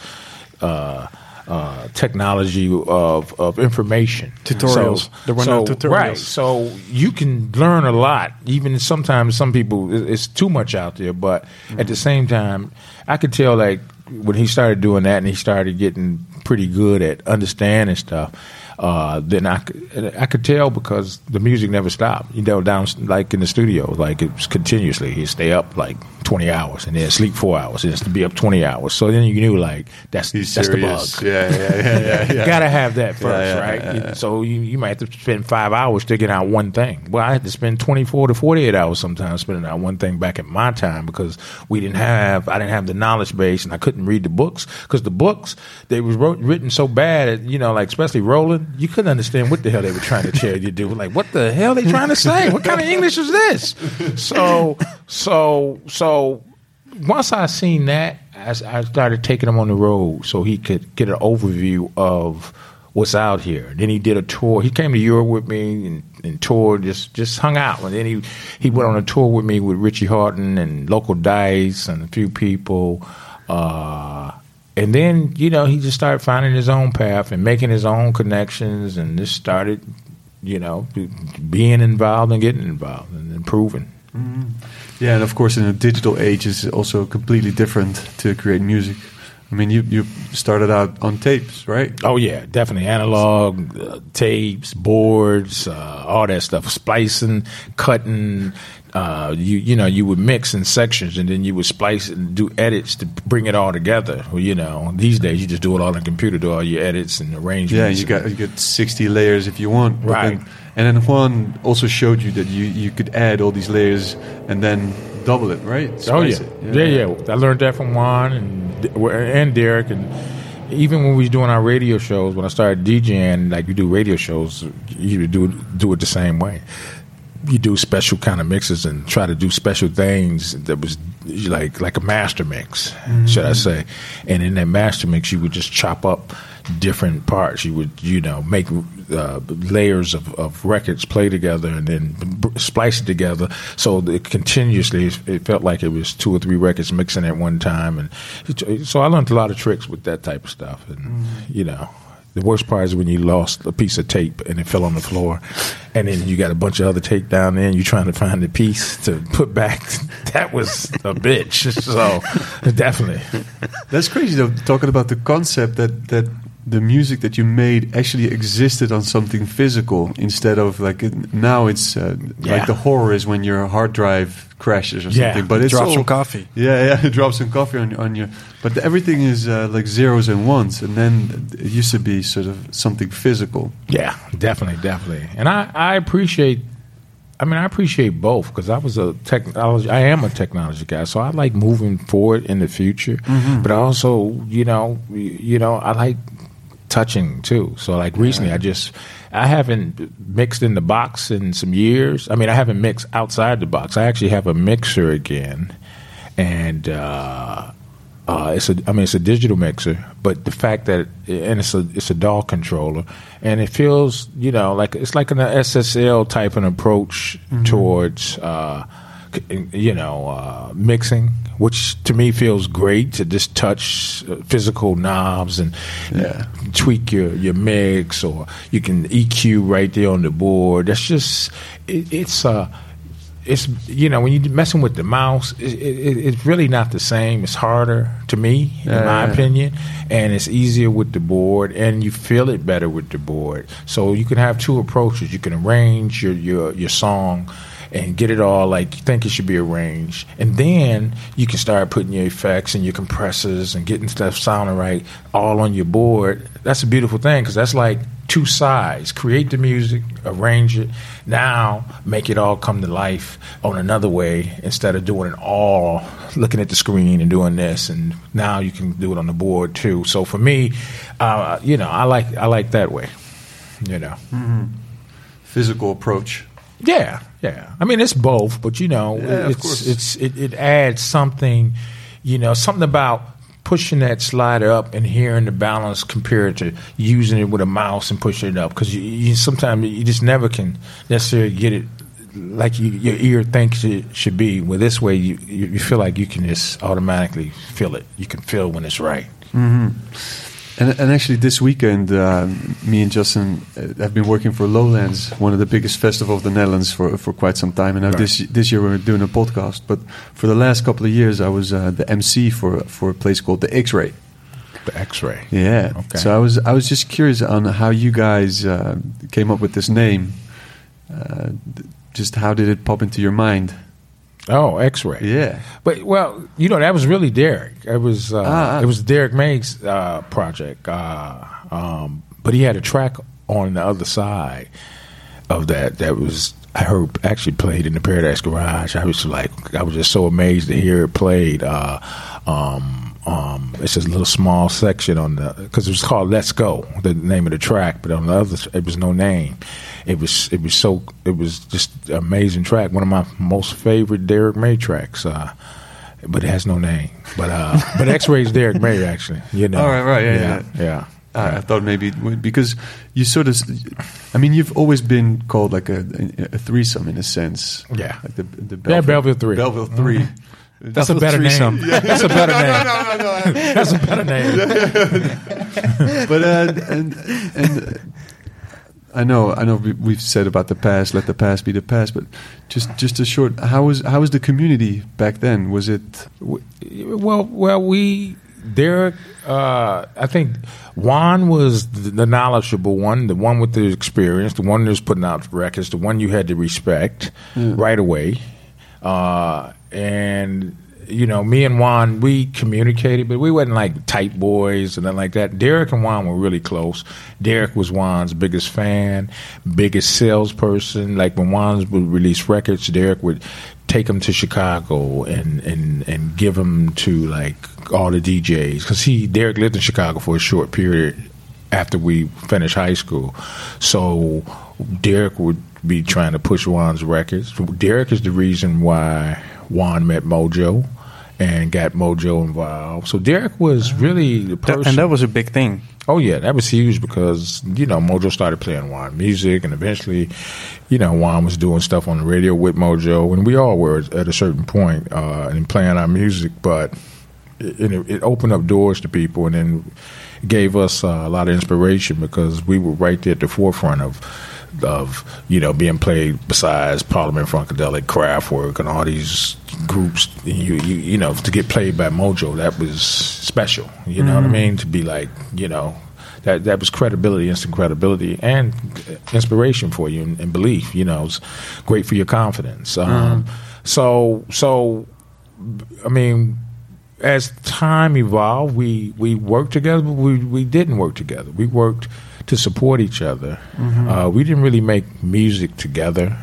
uh, uh, technology of of information Tutorials. There were no so- tutorials. Right. So you can learn a lot. Even sometimes some people it's too much out there. But at the same time, I could tell like when he started doing that and he started getting pretty good at understanding stuff. Uh, then I could, I could tell because the music never stopped. You know, down like in the studio, like it was continuously. He'd stay up like twenty hours and then sleep four hours and just be up twenty hours. So then you knew like that's He's that's serious. the bug. Yeah, yeah, yeah, yeah. yeah. Gotta have that first, yeah, right? So you, you might have to spend five hours figuring out one thing. Well, I had to spend twenty four to forty eight hours sometimes spending out one thing back in my time because we didn't have I didn't have the knowledge base and I couldn't read the books because the books they was wrote, written so bad, you know, like especially Roland, you couldn't understand what the hell they were trying to tell you to do. Like, what the hell they trying to say? What kind of English is this? So, so, so once I seen that, I, I started taking him on the road so he could get an overview of what's out here. Then he did a tour. He came to Europe with me and, and toured, just just hung out. And then he he went on a tour with me with Richie Hawtin and Loco Dice and a few people. Uh, and then you know he just started finding his own path and making his own connections, and just started, you know, being involved and getting involved and improving. Yeah, and of course, in a digital age, it's also completely different to create music. I mean, you you started out on tapes, right? Oh yeah, definitely analog uh, tapes, boards, uh, all that stuff, splicing, cutting. Uh, you you know you would mix in sections and then you would splice and do edits to bring it all together. Well, you know these days you just do it all on the computer, do all your edits and arrangements. Yeah, you got you get sixty layers if you want. Right. then- and then Juan also showed you that you you could add all these layers and then double it, right? Oh yeah. Splice it. yeah, yeah, I learned that from Juan and and Derrick, and even when we were doing our radio shows, when I started DJing, like you do radio shows, you would do do it the same way. You do special kind of mixes and try to do special things that was like like a master mix, should I say? And in that master mix, you would just chop up different parts. You would you know make uh, layers of, of records play together and then b- splice it together. So that continuously, it felt like it was two or three records mixing at one time. And so I learned a lot of tricks with that type of stuff. And you know. The worst part is when you lost a piece of tape and it fell on the floor, and then you got a bunch of other tape down there, and you're trying to find the piece to put back. That was a bitch. So, definitely. That's crazy though. Talking about the concept that that the music that you made actually existed on something physical instead of like it, now it's uh, Yeah. like the horror is when your hard drive crashes or Yeah. something. But it's Drop all- some coffee. Yeah, yeah, drop some coffee on on your. But everything is uh, like zeros and ones, and then it used to be sort of something physical. Yeah, definitely, definitely. And I, I appreciate. I mean, I appreciate both because I was a technology. I am a technology guy, so I like moving forward in the future. But I also, you know, you know, I like touching too. So like recently, I just I haven't mixed in the box in some years. I mean, I haven't mixed outside the box. I actually have a mixer again, and. uh uh, it's a, I mean, it's a digital mixer, but the fact that, and it's a, it's a DAW controller, and it feels, you know, like it's like an SSL type of approach towards, uh, you know, uh, mixing, which to me feels great to just touch uh, physical knobs and Yeah. tweak your, your mix, or you can EQ right there on the board. That's just, it, it's, uh, it's you know when you're messing with the mouse, it, it, it's really not the same. It's harder to me, in Yeah, my opinion, and it's easier with the board, and you feel it better with the board. So you can have two approaches. You can arrange your your your song. And get it all like you think it should be arranged, and then you can start putting your effects and your compressors and getting stuff sounding right all on your board. That's a beautiful thing because that's like two sides. Create the music, arrange it. Now make it all come to life on another way instead of doing it all looking at the screen and doing this. And now you can do it on the board too. So for me, uh, you know, I like I like that way. You know. Physical approach. Yeah, yeah. I mean, it's both, but you know, Yeah, it's it's it, it adds something. You know, something about pushing that slider up and hearing the balance compared to using it with a mouse and pushing it up because you, you sometimes you just never can necessarily get it like you, your ear thinks it should be. With this way, you, you you feel like you can just automatically feel it. You can feel when it's right. Mm-hmm. And, and actually, this weekend, uh, me and Justin uh, have been working for Lowlands, one of the biggest festivals of the Netherlands, for for quite some time. And now this this year we're doing a podcast. But for the last couple of years, I was uh, the MC for for a place called the X-Ray. The X-ray. Yeah. Okay. So I was I was just curious on how you guys uh, came up with this name. Uh, just how did it pop into your mind? Oh, X-ray. Yeah. But well, you know that was really Derrick. It was uh, ah. it was Derrick May's uh, project. Uh, um, but he had a track on the other side of that that was I heard actually played in the Paradise Garage. I was like I was just so amazed to hear it played. Uh, um, um, it's just a little small section on the because it was called "Let's Go," the name of the track, but on the other it was no name. It was it was so it was just an amazing track. One of my most favorite Derrick May tracks. Uh, but it has no name. But uh, but X-Ray's Derrick May actually. You know. All right, right, yeah, yeah, yeah. Uh, I thought maybe would- because you sort of, I mean, you've always been called like a, a threesome in a sense. Yeah. Like the, the Yeah, Belleville Three. Mm-hmm. Belleville 3 That's a better name. That's a better name. That's a better name. but uh, and and I know I know we, we've said about the past, let the past be the past, but just just a short. How was how was the community back then? Was it Well, well, we Derrick. Uh, I think Juan was the, knowledgeable one, the one with the experience, the one that was putting out records, the one you had to respect right away. Uh, and you know, me and Juan, we communicated, but we wasn't like tight boys and nothing like that. Derrick and Juan were really close. Derrick was Juan's biggest fan, biggest salesperson. Like when Juan would release records, Derrick would take them to Chicago and and and give them to like all the DJs because he Derrick lived in Chicago for a short period after we finished high school. So Derrick would be trying to push Juan's records. Derrick is the reason why Juan met Mojo and got Mojo involved. So Derrick was really the person. and that was a big thing. Oh yeah, that was huge because you know Mojo started playing Juan music, and eventually, you know Juan was doing stuff on the radio with Mojo, and we all were at a certain point uh, and playing our music. But it, it, it opened up doors to people, and then gave us uh, a lot of inspiration because we were right there at the forefront of of you know being played besides Parliament Funkadelic, Kraftwerk, and all these groups. You you you know to get played by Mojo that was special. You know what I mean? To be like you know that that was credibility, instant credibility, and inspiration for you and, and belief. You know, it's great for your confidence. Um, So so, I mean, as time evolved, we we worked together, but we we didn't work together. We worked to support each other. Uh, we didn't really make music together.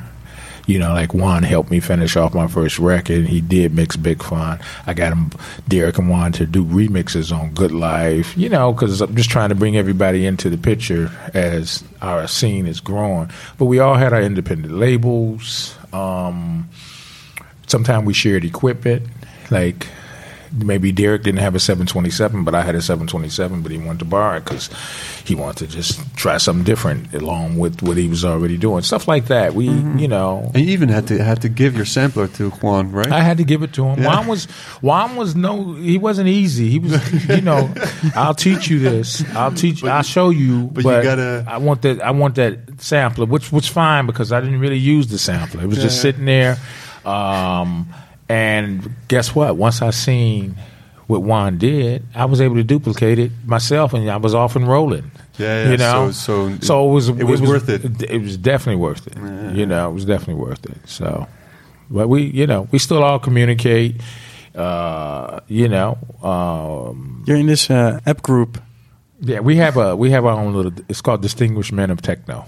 You know, like Juan helped me finish off my first record. He did mix Big Fun. I got him, Derrick and Juan, to do remixes on Good Life. You know, because I'm just trying to bring everybody into the picture as our scene is growing. But we all had our independent labels. Um, sometimes we shared equipment. Like maybe Derrick didn't have a 727, but I had a 727, but he wanted to borrow it because he wanted to just try something different along with what he was already doing. Stuff like that. We, you know. And you even had to had to give your sampler to Juan, right? I had to give it to him. Yeah. Juan was Juan was no he wasn't easy. He was you know, I'll teach you this. I'll teach I'll show you. but you gotta- I want that I want that sampler, which was fine because I didn't really use the sampler. It was just Yeah. sitting there. Um and guess what? Once I seen what Juan did, I was able to duplicate it myself and I was off and rolling. Yeah, yeah. You know, So- so so it was it was worth it. It was definitely worth it. You know, it was definitely worth it. So, but we, you know, we still all communicate. Uh, you know, um, You're in this uh, app group. yeah, we have a we have our own little. It's called Distinguished Men of Techno,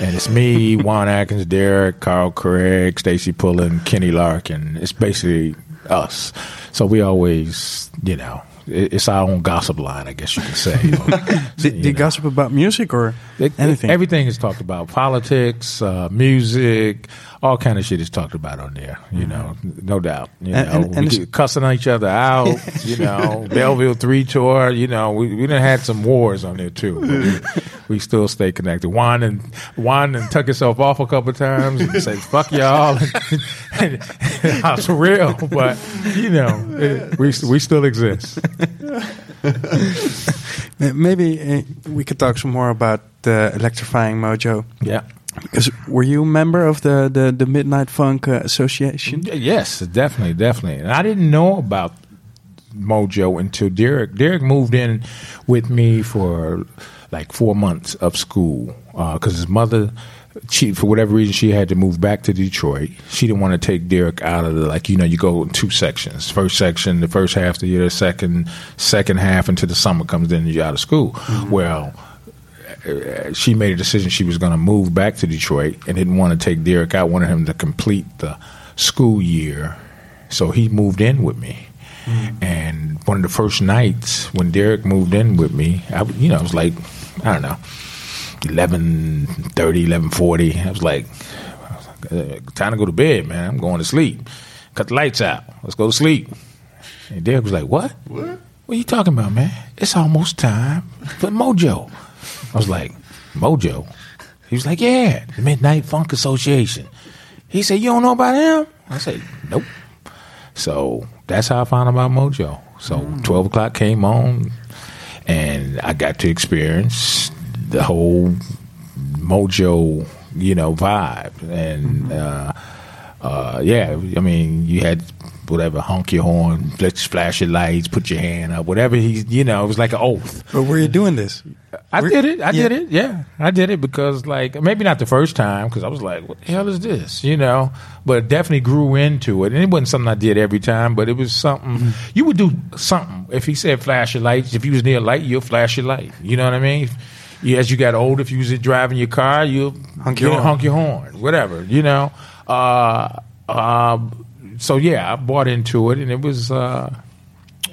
and it's me, Juan Atkins, Derrick, Carl Craig, Stacey Pullen, Kenny Larkin. It's basically us. So we always, you know, it's our own gossip line, I guess you could say. Do, do you gossip about music or It- anything? Everything is talked about. Politics, uh, music, all kind of shit is talked about on there. You know, no doubt. You And- know, and- and we it's- get cussing each other out. you know, Belleville three tour. You know, we we done had some wars on there too. But we, we still stay connected. Juan and Juan and took himself off a couple times and say fuck y'all. and, That's real, but you know, it, we we still exist. Maybe uh, we could talk some more about the electrifying mojo. Yeah. Because were you a member of the, the, the Midnight Funk uh, Association? Yes, definitely, definitely. And I didn't know about Mojo until Derrick. Derrick moved in with me for like four months of school because his mother, she for whatever reason, she had to move back to Detroit. She didn't want to take Derrick out of the like you know you go in two sections. First section, the first half of the year. Second, second half until the summer comes. Then you're out of school. Well uh, she made a decision she was going to move back to Detroit and didn't want to take Derrick out, wanted him to complete the school year. So he moved in with me. And one of the first nights when Derrick moved in with me, I, you know, it was like, I don't know, 11.30, 11.40. I was like, uh, time to go to bed, man. I'm going to sleep. Cut the lights out. Let's go to sleep. And Derrick was like, what? What? What are you talking about, man? It's almost time for Mojo. I was like, Mojo? He was like, yeah, the Midnight Funk Association. He said, you don't know about him? I said, nope. So that's how I found out about Mojo. So 12 o'clock came on, and I got to experience the whole Mojo, you know, vibe. And, uh, uh, yeah, I mean, you had whatever, honk your horn, let's flash your lights, put your hand up, whatever he's, you know, it was like an oath. But were you doing this? I We're- did it. I yeah. did it. Yeah, I did it because, like, maybe not the first time because I was like, "What the hell is this?" You know, but it definitely grew into it, and it wasn't something I did every time, but it was something Mm-hmm. you would do. Something if he said flash your lights, if you was near a light, you'll flash your light. You know what I mean? You, as you got older, if you was driving your car, you'll Honk your you know, horn. honk your horn, whatever. You know. Uh, uh, so yeah, I bought into it, and it was. Uh,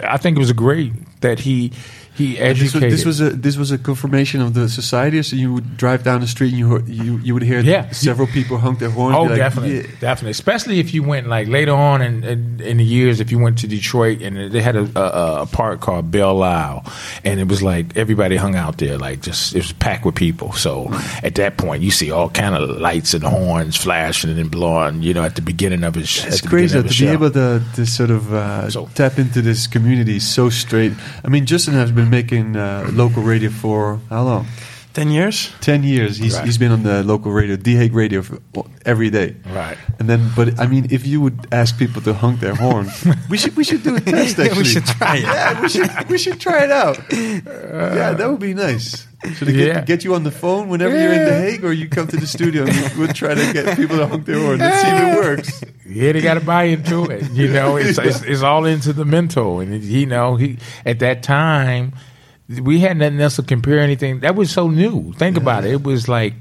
I think it was great that he he This was, educated. this was a this was a confirmation of the society. So you would drive down the street and you you you would hear Yeah. several people honk their horn. Oh, like, definitely, "Yeah." definitely. Especially if you went like later on in, in, in the years, if you went to Detroit and they had a, a, a park called Belle Isle, and it was like everybody hung out there, like just it was packed with people. So at that point, you see all kind of lights and horns flashing and blowing. You know, at the beginning of his, It's crazy to be able to, to sort of uh, So- tap into this community so straight. I mean, Justin has been making uh, local radio for how long? Ten years. Ten years. He's Right. he's been on the local radio, The Hague Radio, for, every day. Right. And then, but I mean, if you would ask people to honk their horn, we should we should do a test. Actually, we should try it. Yeah, we should we should try it out. Uh, yeah, that would be nice. Should I get, Yeah. get you on the phone whenever you're in The Hague, or you come to the studio and we- we'll try to get people to honk their horn. Let's see if it works. Yeah, they got to buy into it. You know, it's, it's it's all into the mental, and you know, he at that time we had nothing else to compare anything. That was so new. Think about it. It was like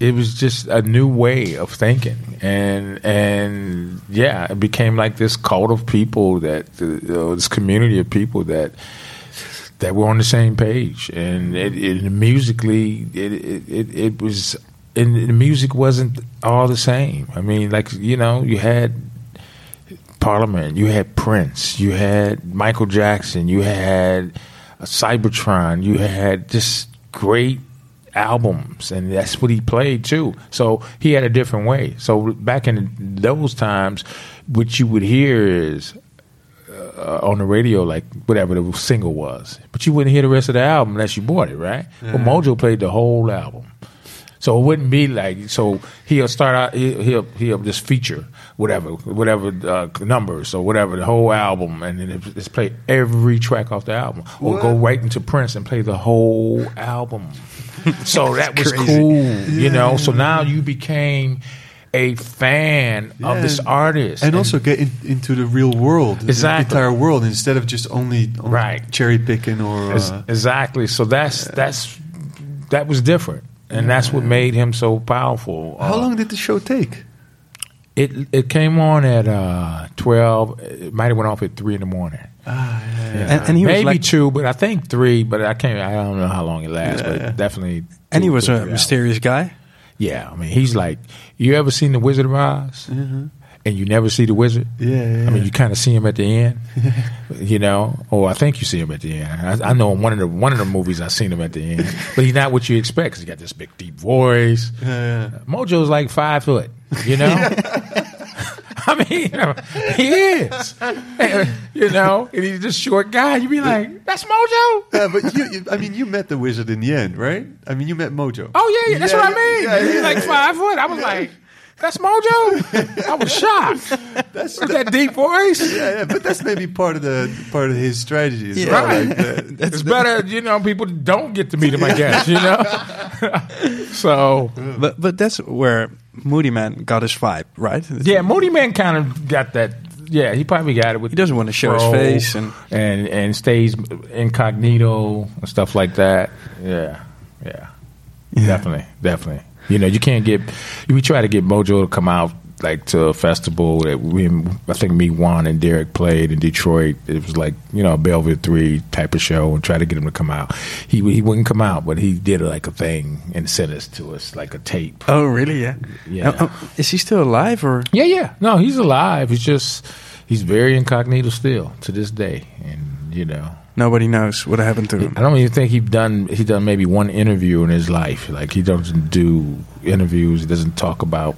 it was just a new way of thinking, and and yeah, it became like this cult of people that uh, this community of people that that were on the same page, and it, it musically it, it it was, and the music wasn't all the same. I mean, like you know, you had Parliament, you had Prince, you had Michael Jackson, you had Cybotron, you had just great albums, and that's what he played too. So he had a different way. So back in those times, what you would hear is uh, on the radio, like whatever the single was, but you wouldn't hear the rest of the album unless you bought it, right? Well, Mojo played the whole album. So it wouldn't be like so. He'll start out. He'll he'll, he'll just feature whatever whatever uh, numbers or whatever the whole album, and then it's play every track off the album, or go right into Prince and play the whole album. so that was cool, you know. So now you became a fan of this artist, and also get in, into the real world, Exactly. the entire world, instead of just only, only Right. cherry picking or. Uh, exactly. So that's that's that was different, and that's what made him so powerful. how Uh, long did the show take? It it came on at uh, twelve. It might have went off at three in the morning. Ah, yeah. And, and he was Maybe like, two, but I think three. But I can't. I don't know how long it lasts. but definitely. and he was a three mysterious guy. Yeah, I mean, he's like. You ever seen the Wizard of Oz? And you never see the wizard? Yeah, yeah, I mean, you kind of see him at the end, you know, or I think you see him at the end. I, I know in one of the one of the movies I seen him at the end, but he's not what you expect. 'cause he got this big deep voice. Yeah, Mojo's like five foot, you know. I mean, he is, you know, and he's just short guy. You be like, that's Mojo. yeah, but you, I mean, you met the wizard in the end, right? I mean, you met Mojo. Oh yeah, yeah that's Yeah, what I mean. yeah, he's yeah, like yeah. five foot. I was like, that's Mojo. I was shocked. That's With that deep voice. yeah, yeah, but that's maybe part of the part of his strategy as Yeah. well. Right. Like, uh, it's better, you know, people don't get to meet him, I guess, you know? so, But but that's where Moodymann got his vibe, right? yeah, Moodymann kind of got that. Yeah, he probably got it with He doesn't want to show his face and and and stays incognito and stuff like that. Yeah, yeah, definitely, definitely. You know, you can't get. We try to get Mojo to come out like to a festival that we, I think me, Juan, and Derrick played in Detroit. It was like you know a Three type of show, and try to get him to come out. He he wouldn't come out, but he did like a thing and sent us to us like a tape. oh really? Yeah. Yeah. Oh, oh, is he still alive or? Yeah, yeah. No, he's alive. He's just he's very incognito still to this day, and you know. Nobody knows what happened to him. I don't even think he done he done maybe one interview in his life. Like he doesn't do interviews. He doesn't talk about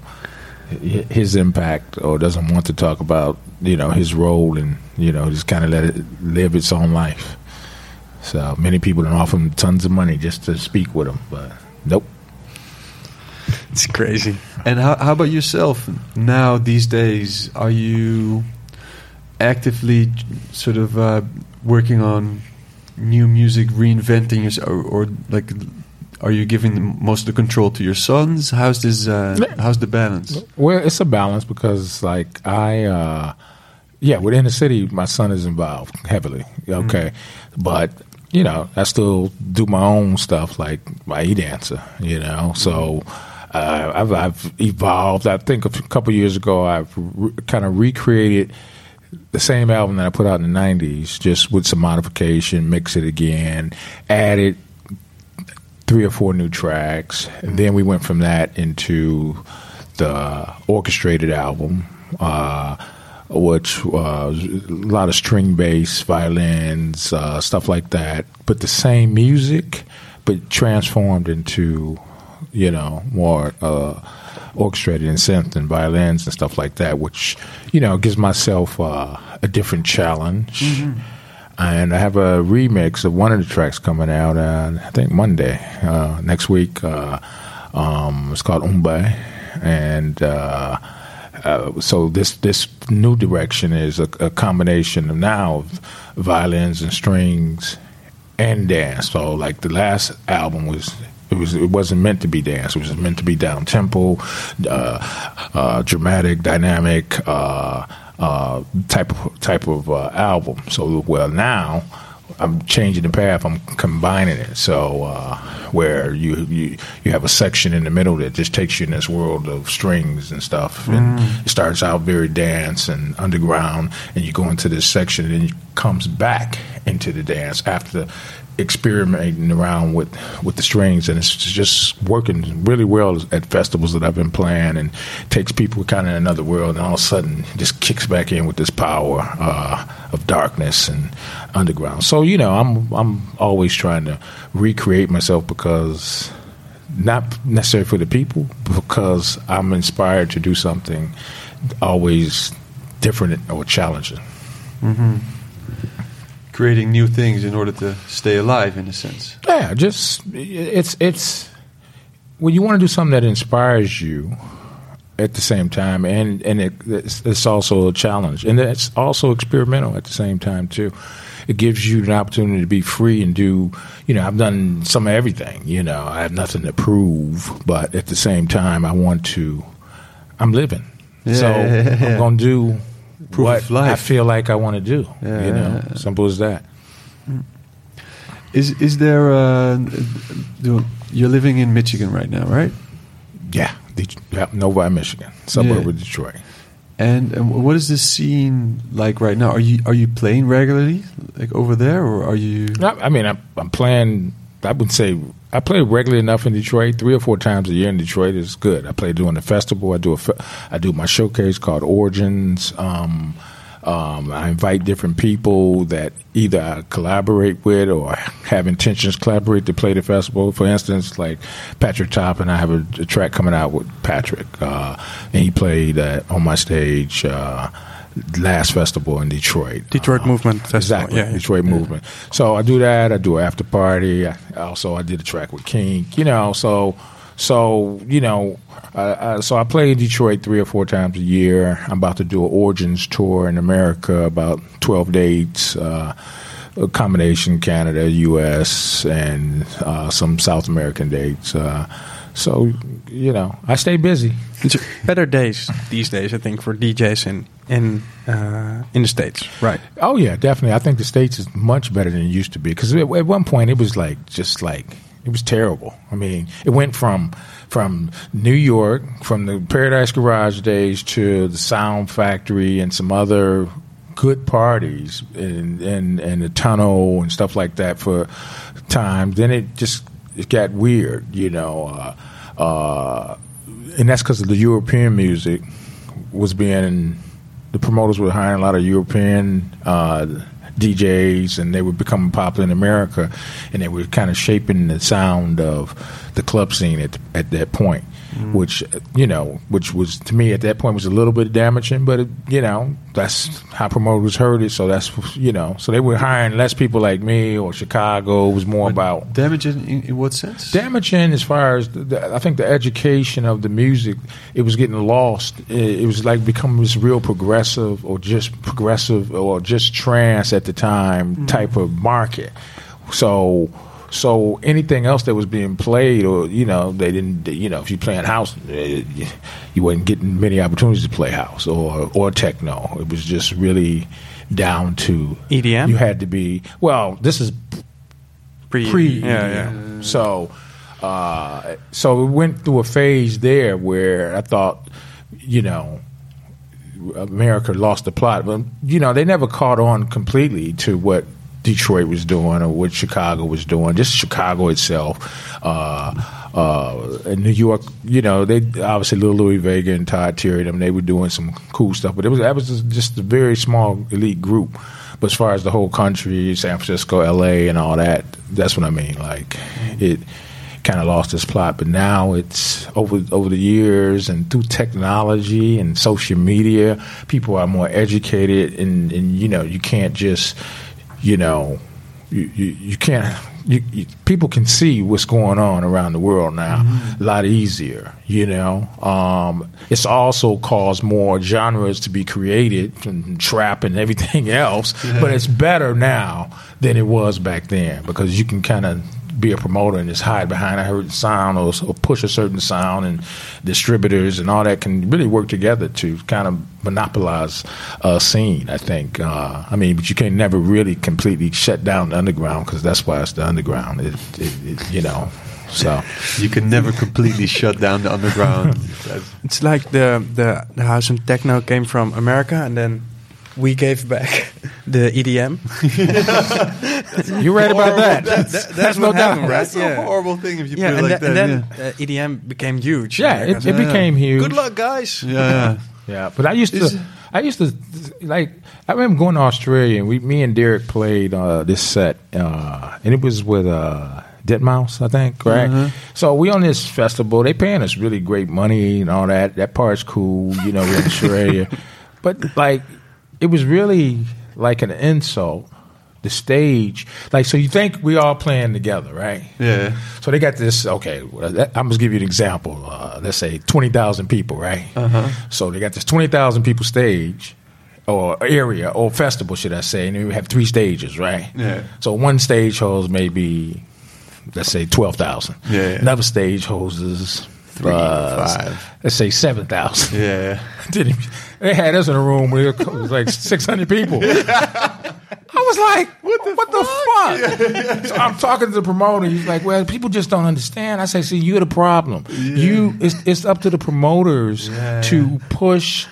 his impact or doesn't want to talk about you know his role and you know just kind of let it live its own life. So many people don't offer him tons of money just to speak with him, but nope. It's crazy. and how, how about yourself now these days? Are you actively sort of uh, working on new music, reinventing yourself, or, or like? Are you giving the- most of the control to your sons? How's this? Uh, how's the balance? Well, it's a balance because, like, I, uh, yeah, within the city, my son is involved heavily. Okay, but you know, I still do my own stuff, like my e dancer. You know, so uh, I've, I've evolved. I think a couple years ago, I've re- kind of recreated the same album that I put out in the '90s, just with some modification, mix it again, added three or four new tracks, and then we went from that into the orchestrated album, uh, which was a lot of string bass, violins, uh, stuff like that. But the same music, but transformed into you know more uh, orchestrated and synth and violins and stuff like that, which you know gives myself uh, a different challenge. and I have a remix of one of the tracks coming out. Uh, I think Monday uh, next week. Uh, um, it's called Umbe, and. Uh, uh, so this this new direction is a, a combination of now of violins and strings and dance. So like the last album was it was it wasn't meant to be dance. It was meant to be down tempo, uh, uh, dramatic, dynamic uh, uh, type of type of uh, album. So well now. I'm changing the path. I'm combining it. So uh, where you, you you have a section in the middle that just takes you in this world of strings and stuff, and it starts out very dance and underground, and you go into this section, and then it comes back into the dance after experimenting around with with the strings, and it's just working really well at festivals that I've been playing, and takes people kind of in another world, and all of a sudden just kicks back in with this power uh, of darkness and underground. So you know, I'm I'm always trying to recreate myself because not necessarily for the people, because I'm inspired to do something always different or challenging. Creating new things in order to stay alive, in a sense. Yeah, just it's it's when you want to do something that inspires you at the same time, and and it, it's, it's also a challenge, and it's also experimental at the same time too. It gives you an opportunity to be free and do. You know, I've done some of everything. You know, I have nothing to prove, but at the same time, I want to. I'm living, Yeah, so yeah, yeah. I'm going to do Proof what of life. I feel like I want to do. Yeah, you know, yeah, simple as that. Is is there? Uh, do- you're living in Michigan right now, right? Yeah, yeah Novi, Michigan, suburb Yeah. of Detroit. And, and what is the scene like right now? Are you are you playing regularly, like over there, or are you? I, I mean, I'm, I'm playing. I would say I play regularly enough in Detroit. Three or four times a year in Detroit is good. I play during the festival. I do a fe- I do my showcase called Origins. Um, um, I invite different people that either I collaborate with or have intentions collaborate to play the festival. For instance, like Patrick Top and I have a, a track coming out with Patrick, uh, and he played uh, on my stage uh, last festival in Detroit. Detroit Uh, Movement Festival. Exactly, Yeah, yeah. Detroit movement. So I do that. I do an after party. I, also, I did a track with King. You know, so so you know, uh, uh, so I play in Detroit three or four times a year. I'm about to do an Origins tour in America, about twelve dates. Uh, a combination Canada, U.S., and uh, some South American dates. So you know, I stay busy. It's better days these days, I think, for DJs in in uh, in the states. Right. Oh yeah, definitely. I think the states is much better than it used to be because at, at one point it was like just like it was terrible. I mean, it went from from New York, from the Paradise Garage days to the Sound Factory and some other good parties and and and the tunnel and stuff like that for times. Then it just it got weird, you know. Uh, uh, and that's because of the European music was being the promoters were hiring a lot of European uh, DJs, and they were becoming popular in America, and they were kind of shaping the sound of the club scene at at that point. Mm. Which you know, which was to me at that point was a little bit damaging, but it, you know that's how promoters heard it. So that's you know, so they were hiring less people like me or Chicago. It was more about damaging in, in, what sense? damaging as far as the, the, I think the education of the music, it was getting lost. It, it was like becoming this real progressive or just progressive or just trance at the time mm. type of market. So. So anything else that was being played, or you know, they didn't. You know, if you playing house, eh, you wasn't getting many opportunities to play house or or techno. It was just really down to EDM? You had to be well. This is Pre, pre yeah, yeah. So uh, so we went through a phase there where I thought, you know, America lost the plot. But you know, they never caught on completely to what Detroit was doing or what Chicago was doing. Just Chicago itself. Uh, uh, in New York, you know, they obviously Lil Louie Vega and Todd Terry, them they were doing some cool stuff, but it was that was just a very small elite group. But as far as the whole country, San Francisco, L.A., and all that, that's what I mean. Like it kind of lost its plot, but now it's over over the years and through technology and social media, people are more educated, and and you know you can't just you know, you you, you can't. You, you, people can see what's going on around the world now a lot easier. You know, um, it's also caused more genres to be created and trap and everything else. But it's better now than it was back then because you can kind of be a promoter and just hide behind a certain sound or, or push a certain sound and distributors and all that can really work together to kind of monopolize a scene. I think. Uh, I mean, but you can never really completely shut down the underground because that's why it's the underground. It, it, it, you know, so You can never completely shut down the underground. It's like the, the the house and techno came from America, and then we gave back the E EDM. you're right about that. That's, That's no what doubt. right? That's a horrible thing if you Yeah, put it like then- that. and yeah. then uh, EDM became huge. Yeah, it, it became huge. Good luck, guys. yeah, yeah. Yeah, but I used Is- to, I used to like. I remember going to Australia, and we, me and Derrick played uh, this set, uh, and it was with uh, Deadmau5, I think, right? Uh-huh. So we on this festival. They paying us really great money and all that. That part's cool, you know. We're in Australia, but like, it was really like an insult. The stage, like, so you think we all playing together, right? Yeah. So they got this. Okay, I'm gonna give you an example. Uh, let's say twenty thousand people, right? Uh-huh. So they got this twenty thousand people stage or area or festival, should I say? And we have three stages, right? Yeah. So one stage holds maybe, let's say twelve thousand. Yeah, yeah. Another stage holds three, five. Let's say seven thousand. Yeah. Didn't they had us in a room where it was like 600 people. I was like, what the, what the fuck? so I'm talking to the promoter. He's like, well, people just don't understand. I say, see, you're the problem. You, it's, it's up to the promoters Yeah. to push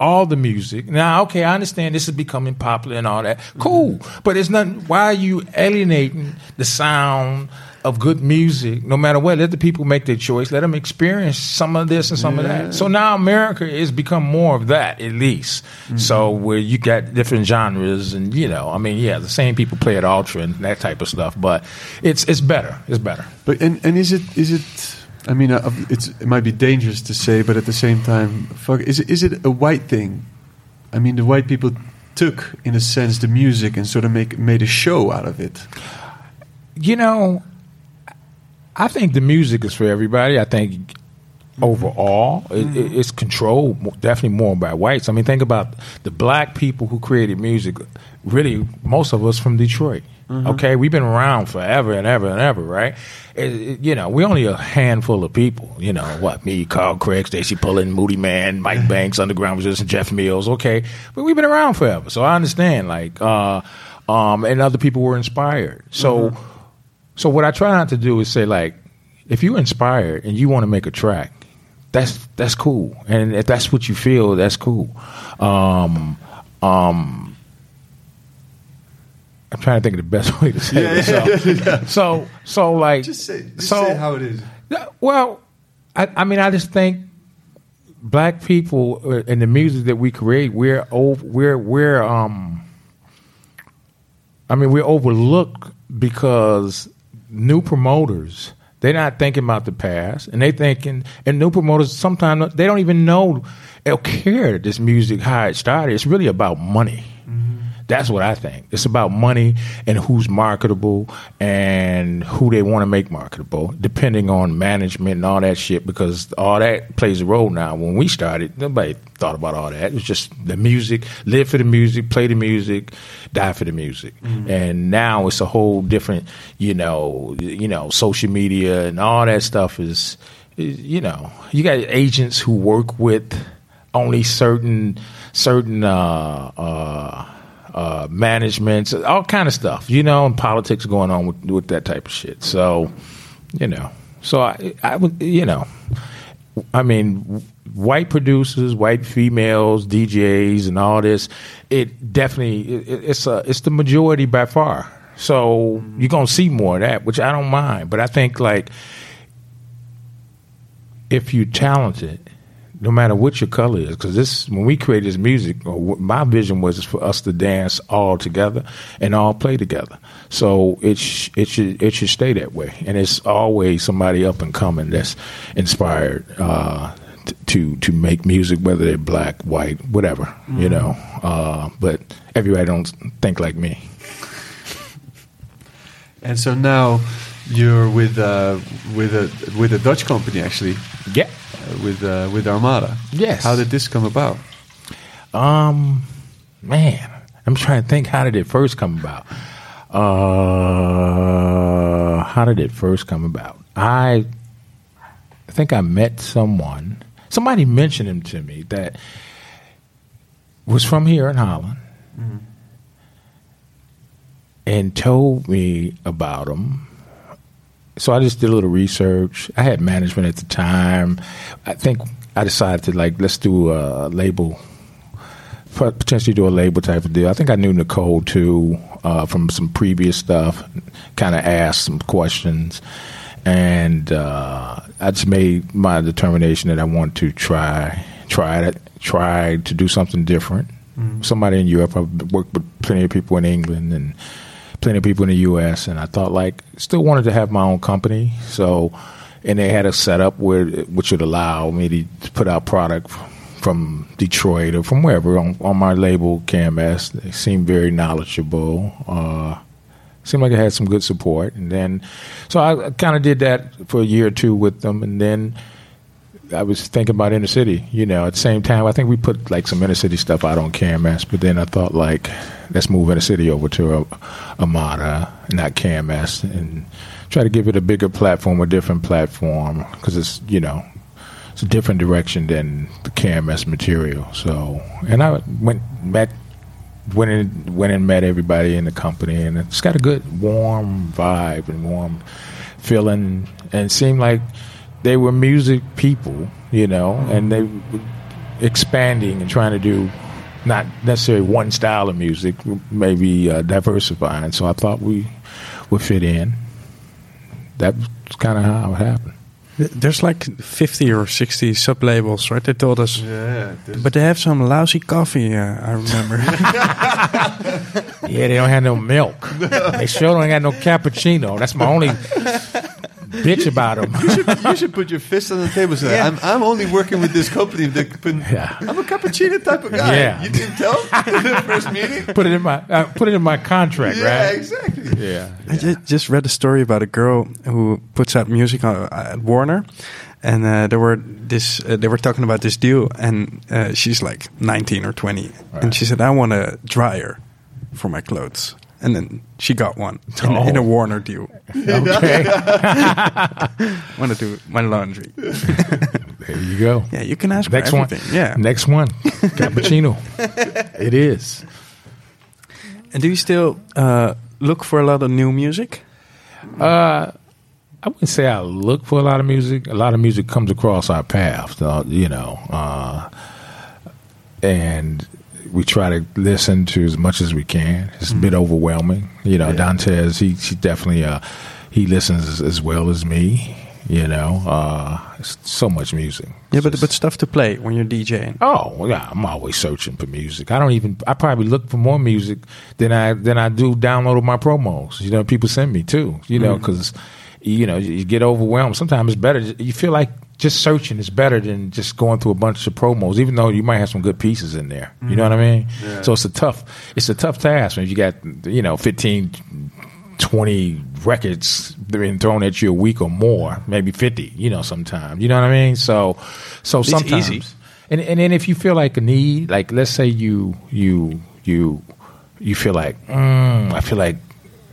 all the music. Now, okay, I understand this is becoming popular and all that. Cool. Mm-hmm. But it's not, why are you alienating the sound of good music, no matter what? Let the people make their choice. Let them experience some of this and some of that. So now America has become more of that, at least. So where you got different genres and, you know, I mean, yeah, the same people play at Ultra and that type of stuff, but it's, it's better. It's better. But and and is it is it? I mean, uh, it's it might be dangerous to say, but at the same time, fuck, is it is it a white thing? I mean, the white people took, in a sense, the music and sort of make made a show out of it. You know, I think the music is for everybody. I think overall it, it- it's controlled definitely more by whites. I mean, think about the black people who created music. Really, most of us from Detroit. Okay, we've been around forever and ever and ever, right? It- it- you know, we're only a handful of people. You know, what me, Carl Craig, Stacey Pullen, Moodymann, Mike Banks, Underground Resistance, Jeff Mills. Okay, but we've been around forever, so I understand. Like, uh, um, and other people were inspired. So. So what I try not to do is say like, if you're inspired and you want to make a track, that's that's cool, and if that's what you feel, that's cool. Um, um, I'm trying to think of the best way to say it. So, so, so like, Just say, just so say how it is. Well, I, I mean, I just think black people uh, and the music that we create, we're over, we're we're um. I mean, we're overlooked because new promoters they're not thinking about the past, and they thinking and new promoters sometimes they don't even know or care this music how it started. It's really about money. That's what I think. It's about money and who's marketable and who they want to make marketable, depending on management and all that shit. Because all that plays a role now. When we started, nobody thought about all that. It was just the music, live for the music, play the music, die for the music. And now it's a whole different, you know, you know, social media and all that stuff is, is you know, you got agents who work with only certain certain uh, uh, uh, managements, all kind of stuff, you know, and politics going on with, with that type of shit. So, you know, so I, I would, you know, I mean, white producers, white females, DJs, and all this, it definitely it, it's a it's the majority by far. So you're gonna see more of that, which I don't mind. But I think like if you're talented, no matter what your color is, because this when we created this music, my vision was for us to dance all together and all play together. So it sh- it should it should stay that way, and it's always somebody up and coming that's inspired uh, t- to to make music, whether they're black, white, whatever, you know. Uh, but everybody don't think like me. And so now you're with uh, with a with a Dutch company actually Yeah. With uh, with Armada. Yes. How did this come about? Um, man, I'm trying to think. How did it first come about? Uh, how did it first come about? I think I met someone. Somebody mentioned him to me that was from here in Holland, and told me about him. So I just did a little research. I had management at the time. I think I decided to like let's do a label potentially do a label type of deal. I think I knew Nicole too uh, from some previous stuff. Kind of asked some questions, and uh, I just made my determination that I want to try try it try to do something different. Somebody in Europe. I've worked with plenty of people in England and plenty of people in the U.S. and I thought like still wanted to have my own company. So, and they had a setup where which would allow me to put out product from Detroit or from wherever on, on my label KMS. They seemed very knowledgeable. Uh, seemed like I had some good support, and then so I kind of did that for a year or two with them, and then. I was thinking about inner city, you know. At the same time, I think we put like some inner city stuff out on KMS, but then I thought like, let's move inner city over to uh, a, Armada, not KMS, and try to give it a bigger platform, a different platform, because it's you know, it's a different direction than the KMS material. So, and I went met, went went and met everybody in the company, and it's got a good warm vibe and warm feeling, and seemed like they were music people, you know, and they were expanding and trying to do not necessarily one style of music, maybe uh, diversifying. So I thought we would fit in. That's kind of how it happened. There's like 50 or 60 sub labels, right? They told us. Yeah. But they have some lousy coffee, uh, I remember. Yeah, they don't have no milk. they sure don't have no cappuccino. That's my only bitch about them. you should put your fist on the table and say, I'm, I'm only working with this company. That put, Yeah. I'm a cappuccino type of guy. Yeah. You didn't tell the first meeting? put it in my uh, put it in my contract, Yeah, right? exactly. Yeah. I ju- just read a story about a girl who puts out music on, at Warner, and uh, there were this. Uh, they were talking about this deal, and uh, she's like 19 or 20, and she said, "I want a dryer for my clothes," and then she got one in, in a Oh. Warner deal. Okay. want to do my laundry? there you go. Yeah, you can ask Next for one. everything. Yeah. Next one. Cappuccino. it is. And do you still uh, look for a lot of new music? Uh, I wouldn't say I look for a lot of music. A lot of music comes across our path, uh, you know, uh, and we try to listen to as much as we can. It's a bit overwhelming, you know. Dantiez, he he definitely uh, he listens as, as well as me, you know. Uh, it's so much music. Yeah, but but stuff to play when you're DJing. Oh yeah, I'm always searching for music. I don't even. I probably look for more music than I than I do download my promos. You know, people send me too. You know, because you know you get overwhelmed. Sometimes it's better. You feel like just searching is better than just going through a bunch of promos. Even though you might have some good pieces in there. You know what I mean? So it's a tough. It's a tough task when you got you know 15, 20 records being thrown at you a week or more, maybe 50, you know, sometimes. You know what I mean? So, so sometimes. easy. And, and then if you feel like a need, like let's say you, you, you, you feel like, mm, I feel like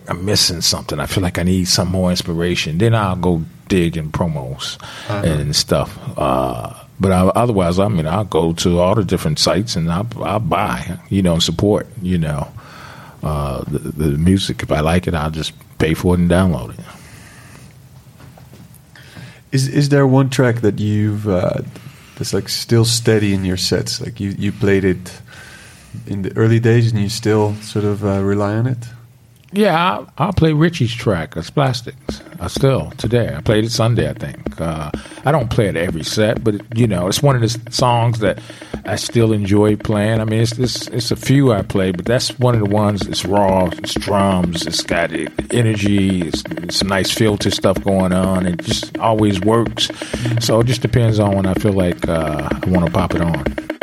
I'm missing something. I feel like I need some more inspiration. Then I'll go dig in promos and stuff. Uh, but I, otherwise, I mean, I'll go to all the different sites and I'll, I'll buy, you know, and support, you know, uh, the, the music. If I like it, I'll just pay for it and download it. Is is there one track that you've uh, that's like still steady in your sets? Like you, you played it in the early days and you still sort of uh, rely on it? Yeah, I'll, I'll play Richie's track, it's Plastics. I still, today. I played it Sunday, I think. Uh, I don't play it every set, but, it, you know, it's one of the songs that I still enjoy playing. I mean, it's, it's, it's a few I play, but that's one of the ones, it's raw, it's drums, it's got e- energy, it's, it's some nice filter stuff going on. It just always works. So it just depends on when I feel like uh, I want to pop it on.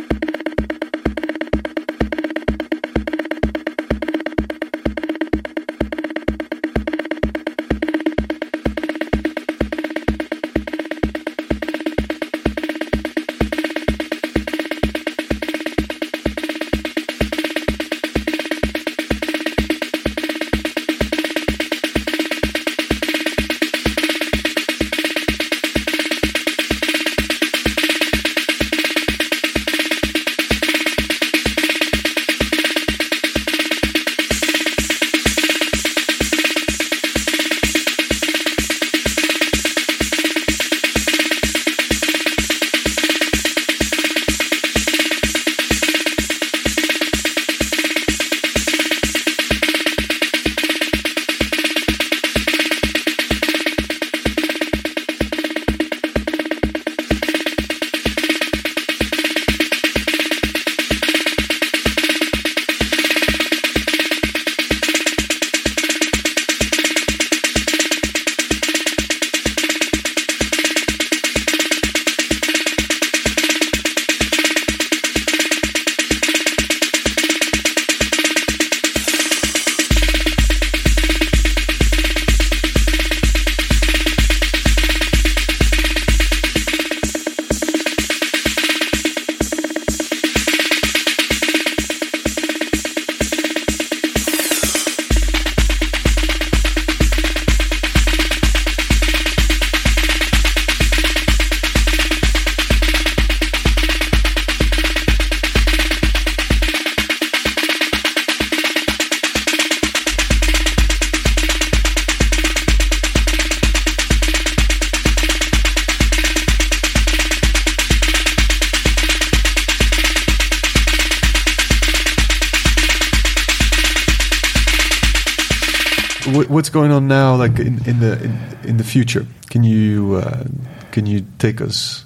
Going on now, like in, in the in, in the future? Can you uh, can you take us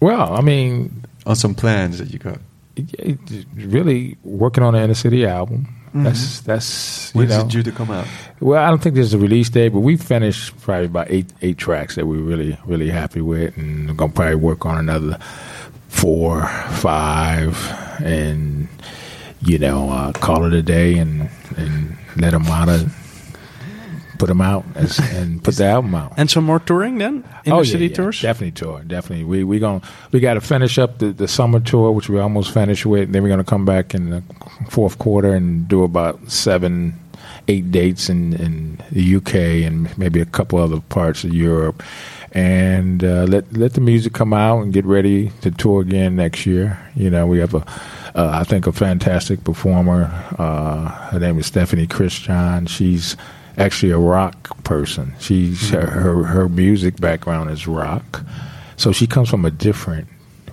Well, I mean, on some plans that you got? really working on the Inner City album. That's that's you When is know. it due to come out? Well, I don't think there's a release date, but we finished probably about eight eight tracks that we're really really happy with, and we're gonna probably work on another four, five, and you know, uh, call it a day and and let them out of put them out as, and put the album out. And some more touring then? Inner Oh, yeah, city yeah, tours? Definitely tour. Definitely. We we going we got to finish up the, the summer tour, which we almost finished with. Then we're going to come back in the fourth quarter and do about seven, eight dates in in the UK and maybe a couple other parts of Europe, and uh, let let the music come out and get ready to tour again next year. You know, we have a. Uh, I think a fantastic performer. Uh, her name is Steffanie Christi'an. She's actually a rock person. She's her, her her music background is rock, so she comes from a different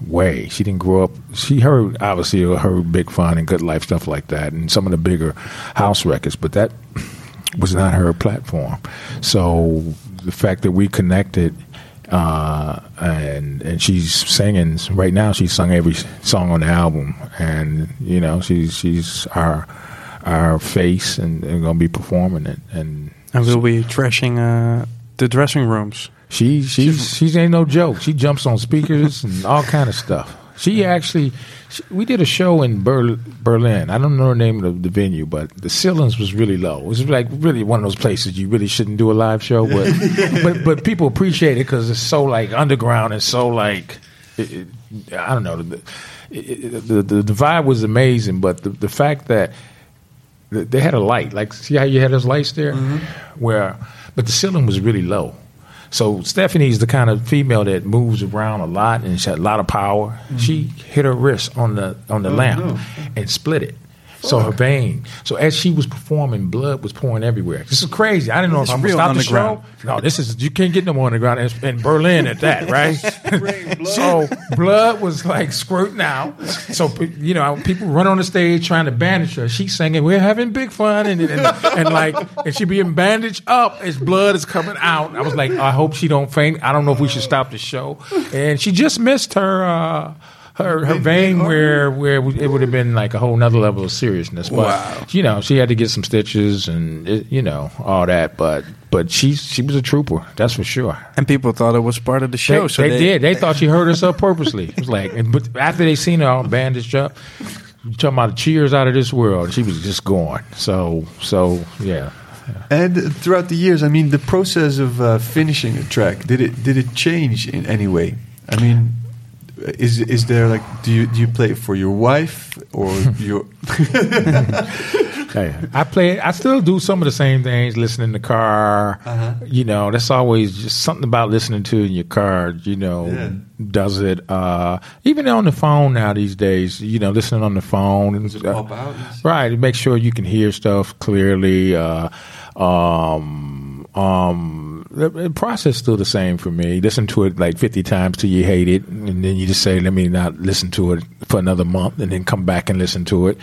way. She didn't grow up. She heard obviously heard Big Fun and Good Life stuff like that, and some of the bigger house records, but that was not her platform. So the fact that we connected. Uh, and and she's singing right now. She's sung every song on the album, and you know she's she's our our face and, and gonna be performing it. And And we'll be trashing uh, the dressing rooms. she she's she ain't no joke. She jumps on speakers and all kind of stuff. She actually, she, we did a show in Ber- Berlin. I don't know the name of the venue, but the ceilings was really low. It was like really one of those places you really shouldn't do a live show, but but, but people appreciate it because it's so like underground and so like it, it, I don't know. The, it, the, the the vibe was amazing, but the the fact that they had a light, like see how you had those lights there, mm-hmm. where but the ceiling was really low. So Steffanie's the kind of female that moves around a lot and she had a lot of power. She hit her wrist on the on the oh, lamp and split it. So her vein. So as she was performing, blood was pouring everywhere. This is crazy. I didn't know if I'm gonna real stop the show. No, this is you can't get no more underground in, in Berlin at that, right? so blood was like squirting out. So you know, people run on the stage trying to bandage her. She's singing, "We're having big fun," and and, and like, and she being bandaged up as blood is coming out. I was like, I hope she don't faint. I don't know if we should stop the show. And she just missed her. Uh, her, her vein where where it would have been like a whole nother level of seriousness, but you know she had to get some stitches and it, you know all that. But but she she was a trooper, that's for sure. And people thought it was part of the They, show. so they did. They thought she hurt herself purposely. It was like, and, but after they seen her all bandaged up, you talking about the cheers out of this world. She was just gone. So so yeah. And throughout the years, I mean, the process of uh, finishing a track did it did it change in any way? I mean, is is there like do you do you play it for your wife or your? I play. I still do some of the same things. Listen in the car. Uh-huh. You know, that's always just something about listening to in your car. You know, Yeah. does it? Uh, even on the phone now these days. You know, listening on the phone. And, Does it pop out? Right. Make sure you can hear stuff clearly. Uh, um, um, the, process still the same for me. Listen to it like 50 times till you hate it. And then you just say, let me not listen to it for another month and then come back and listen to it.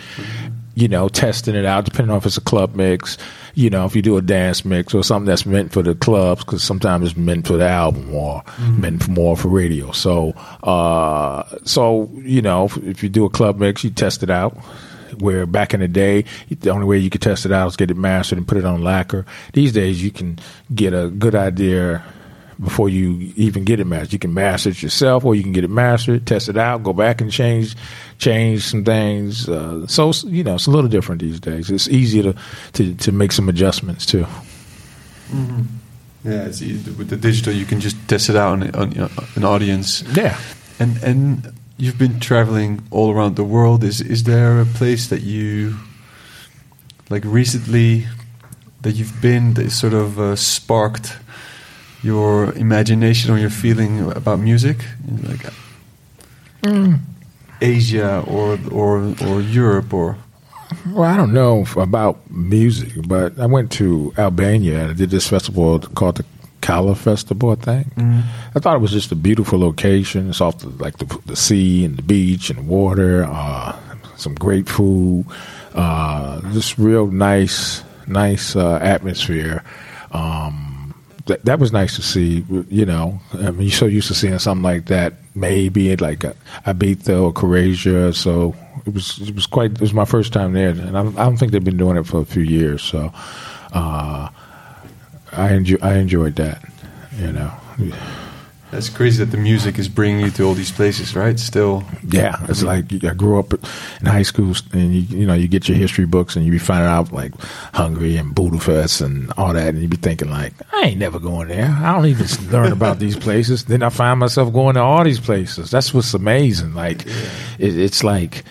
You know, testing it out, depending on if it's a club mix, you know, if you do a dance mix or something that's meant for the clubs, because sometimes it's meant for the album or meant for more for radio. So, uh, so, you know, if, if you do a club mix, you test it out where back in the day, the only way you could test it out was get it mastered and put it on lacquer. These days, you can get a good idea before you even get it mastered. You can master it yourself, or you can get it mastered, test it out, go back and change change some things. Uh, so you know, it's a little different these days. It's easier to to, to make some adjustments too. Yeah, it's easy. with the digital. You can just test it out on, on you know, an audience. Yeah. And and you've been traveling all around the world. Is is there a place that you like recently that you've been that sort of uh, sparked your imagination or your feeling about music? Like Asia or or or Europe or Well, I don't know about music, but I went to Albania and I did this festival called the Kala Festival, I think. I thought it was just a beautiful location. It's off the, like the, the sea and the beach and the water, uh, some great food, uh, just real nice, nice uh, atmosphere. Um, that, that was nice to see. You know, I mean, you're so used to seeing something like that, maybe like uh, Ibiza or Croatia. So it was it was quite. It was my first time there, and I, I don't think they've been doing it for a few years. So uh, I enjoy I enjoyed that. You know, that's crazy that the music is bringing you to all these places, right? Still, yeah, it's like I grew up in high school, and you you know you get your history books, and you be finding out like Hungary and Budapest and all that, and you be thinking like I ain't never going there. I don't even learn about these places. Then I find myself going to all these places. That's what's amazing. Like it, it's like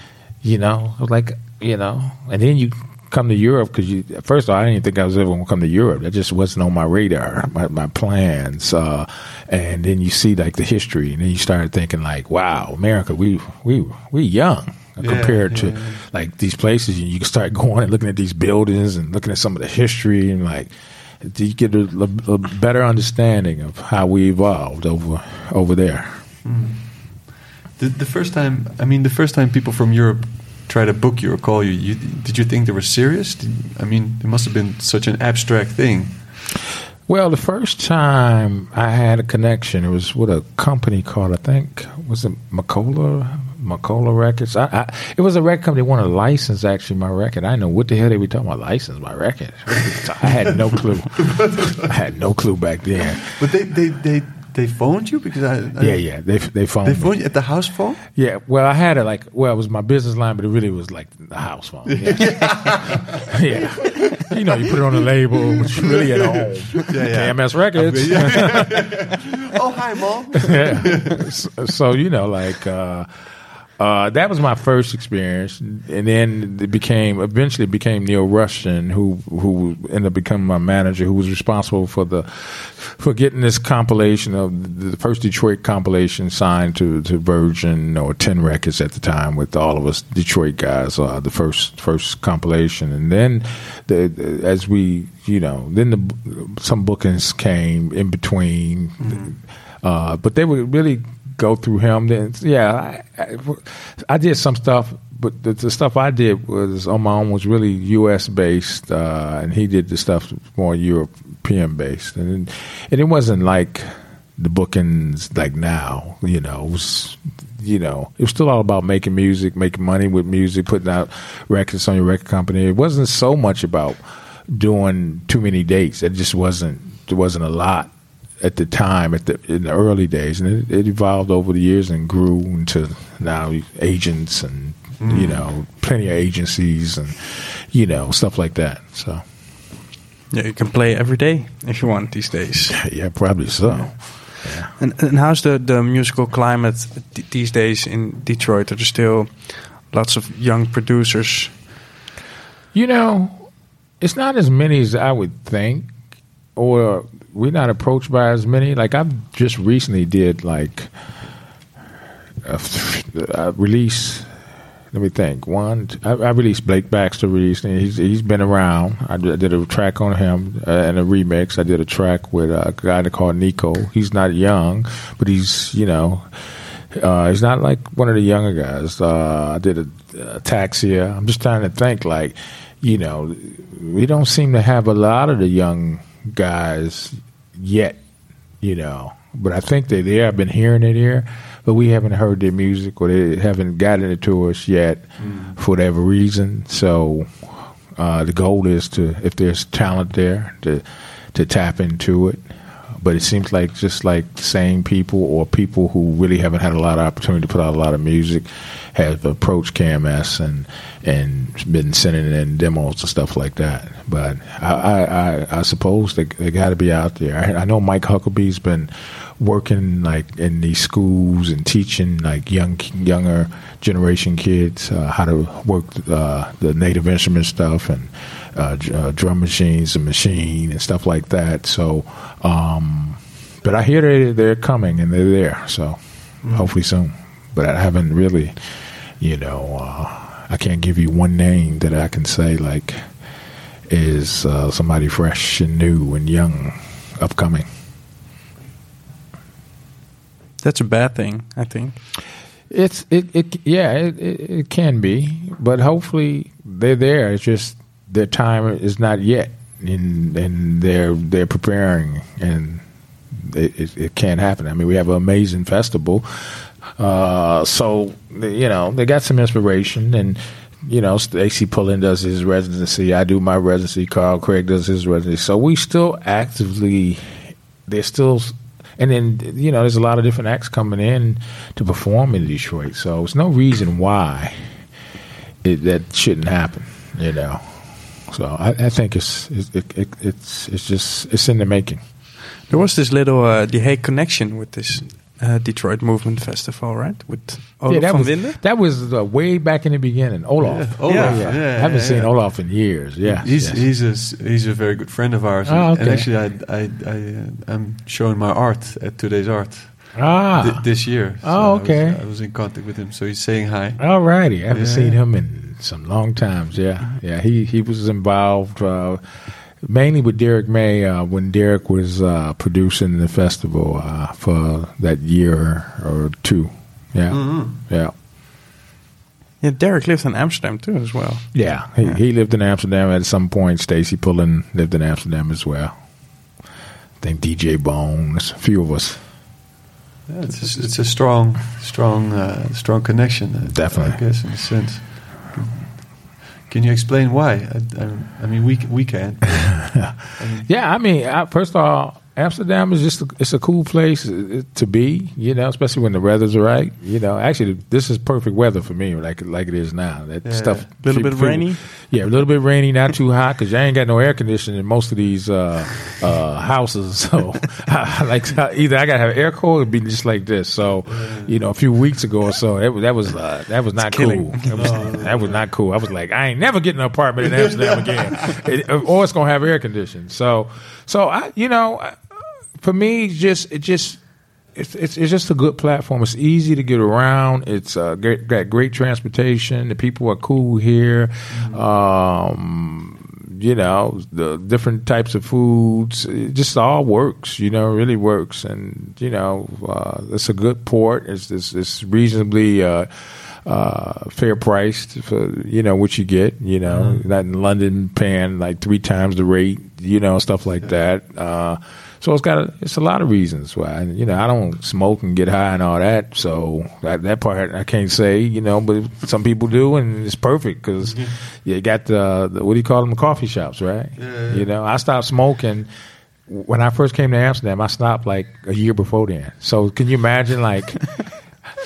you know, like you know, and then you come to Europe because you first of all I didn't think I was ever going to come to Europe. That just wasn't on my radar, my, my plans. Uh, and then you see like the history, and then you start thinking like, wow, America, we we we young compared to like these places. And you can start going and looking at these buildings and looking at some of the history, and like do you get a, a, a better understanding of how we evolved over over there. the, the first time, I mean, the first time people from Europe try to book you or call you, you did you think they were serious? Did, I mean, it must have been such an abstract thing. Well, the first time I had a connection, it was with a company called I think was it Macola Macola Records. I, I, it was a record company that wanted to license actually my record. I didn't know what the hell they were talking about license my record. I had no clue. I had no clue back then. But they they they, they phoned you because I, I Yeah, yeah. They they phoned they me. phoned you at the house phone. Yeah, well, I had it like, well, it was my business line, but it really was like the house phone. Yeah. yeah. You know, you put it on the label, but you really at home. yeah. yeah. KMS Records. oh hi, mom. yeah. So, so, you know, like, uh, uh, that was my first experience, and then it became eventually it became Neil Rushton, who who ended up becoming my manager, who was responsible for the for getting this compilation of the first Detroit compilation signed to, to Virgin or Ten Records at the time with all of us Detroit guys. Uh, the first first compilation, and then the, the- as we you know then the some bookings came in between, uh, but they were really go through him. Then yeah, I, I, I did some stuff. But the, the stuff I did was on my own was really U.S. based, uh, and he did the stuff more European based, and and it wasn't like the bookings like now. You know, it was you know it was still all about making music, making money with music, putting out records on your record company. It wasn't so much about doing too many dates. It just wasn't. There wasn't a lot at the time at the in the early days, and it, it evolved over the years and grew into now agents and you mm. know plenty of agencies and you know stuff like that. So Yeah, you can play every day if you want these days. yeah, probably so. And, and how's the, the musical climate th- these days in Detroit? Are there still lots of young producers? You know, it's not as many as I would think, or we're not approached by as many. Like I've just recently did like a, a release. Let me think. One, I, I released Blake Baxter recently. He's he's been around. I did, I did a track on him uh, and a remix. I did a track with a guy called Nico. He's not young, but he's you know. Uh, he's not like one of the younger guys. Uh, I did a, a Taxia. I'm just trying to think, like, you know, we don't seem to have a lot of the young guys yet, you know. But I think they they have been hearing it here, but we haven't heard their music or they haven't gotten it to us yet for whatever reason. So uh, the goal is to, if there's talent there, to to tap into it. But it seems like just like same people or people who really haven't had a lot of opportunity to put out a lot of music have approached KMS and and been sending in demos and stuff like that. But I I, I, I suppose they they got to be out there. I, I know Mike Huckaby's been working like in these schools and teaching like young younger generation kids uh, how to work uh, the native instrument stuff and uh, uh, drum machines and machine and stuff like that. So, um, but I hear they they're coming and they're there. So hopefully soon. But I haven't really, you know, uh, I can't give you one name that I can say like is uh, somebody fresh and new and young, upcoming. That's a bad thing, I think. It's it, it yeah it, it, it can be, but hopefully they're there. It's just their time is not yet, and and they're they're preparing, and it, it, it can't happen. I mean, we have an amazing festival, uh, so you know they got some inspiration, and you know Stacey Pullen does his residency. I do my residency. Carl Craig does his residency. So we still actively, they're still and then you know there's a lot of different acts coming in to perform in Detroit, so there's no reason why it, that shouldn't happen. You know, so I, I think it's it, it, it, it's it's just it's in the making. There was this little uh, the Hague connection with this uh, Detroit Movement Festival, right? With Olaf that van was Winden. that was uh, way back in the beginning. Olaf, Yeah, Olaf, Yeah. yeah, yeah, I haven't yeah, seen yeah. Olaf in years. Yeah, he's yes. he's a s- he's a very good friend of ours. Oh, and, and actually, I I I uh, I'm showing my art at today's art ah. thi- this year. Oh, I was- okay. I was, in contact with him, so he's saying hi. All righty. I haven't Yeah. seen him in some long times. Yeah, yeah. He he was involved uh, mainly with Derrick May uh, when Derrick was uh, producing the festival uh, for that year or two. Yeah, yeah, Yeah, Derrick lives in Amsterdam too, as well. yeah. He, he lived in Amsterdam at some point. Stacey Pullen lived in Amsterdam as well. I think DJ Bones, a few of us. Yeah, it's a, it's a strong strong uh, strong connection. uh, Definitely. I guess in a sense. Can you explain why? I, I, I mean, we we can. Um, yeah, I mean, I, first of all, Amsterdam is just a, it's a cool place uh, to be, you know, especially when the weather's right. You know, actually, this is perfect weather for me, like like it is now. That Yeah, stuff, yeah. Little bit rainy? Yeah, a little bit rainy, not too hot, because I ain't got no air conditioning in most of these uh, uh, houses. So, like, either I gotta have air cool, or be just like this. So, you know, a few weeks ago or so, that was that was uh, that was not cool. That was, that was not cool. I was like, I ain't never getting an apartment in Amsterdam again, It- or it's gonna have air conditioning. So, so I, you know, I- for me, it's just it just it's, it's it's just a good platform. It's easy to get around. It's uh, great, got great transportation. The people are cool here. Um, you know, the different types of foods. It just all works. You know, really works. And you know, uh, it's a good port. It's it's, it's reasonably. Uh, uh, fair priced for you know what you get. You know, not in London paying like three times the rate. You know, stuff like that. Uh, so it's got a, it's a lot of reasons why. You know, I don't smoke and get high and all that. So that that part I can't say. You know, but some people do, and it's perfect because mm-hmm. you got the, the what do you call them? Coffee shops, right? You know, I stopped smoking when I first came to Amsterdam. I stopped like a year before then. So can you imagine like?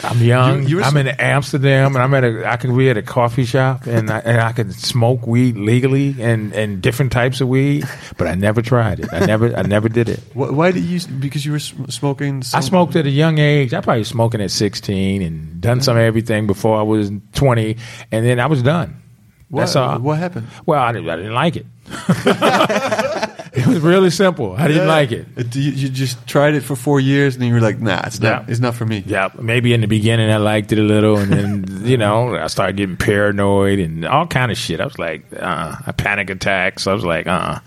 I'm young. You- I'm in Amsterdam, and I'm at a. I could be at a coffee shop, and I, and I could smoke weed legally, and, and different types of weed. But I never tried it. I never. I never did it. Why, why did you? Because you were sm- smoking. I smoked at a young age. I probably was smoking at 16 and done some of everything before I was 20, and then I was done. What, That's all. what happened? Well, I didn't, I didn't like it. it was really simple. I didn't Yeah. like it. Uh, You, you just tried it for four years, and then you were like, "Nah, it's not. Yeah. It's not for me." Yeah, maybe in the beginning I liked it a little, and then you know I started getting paranoid and all kind of shit. I was like, uh, I panic attacks. I was like, uh,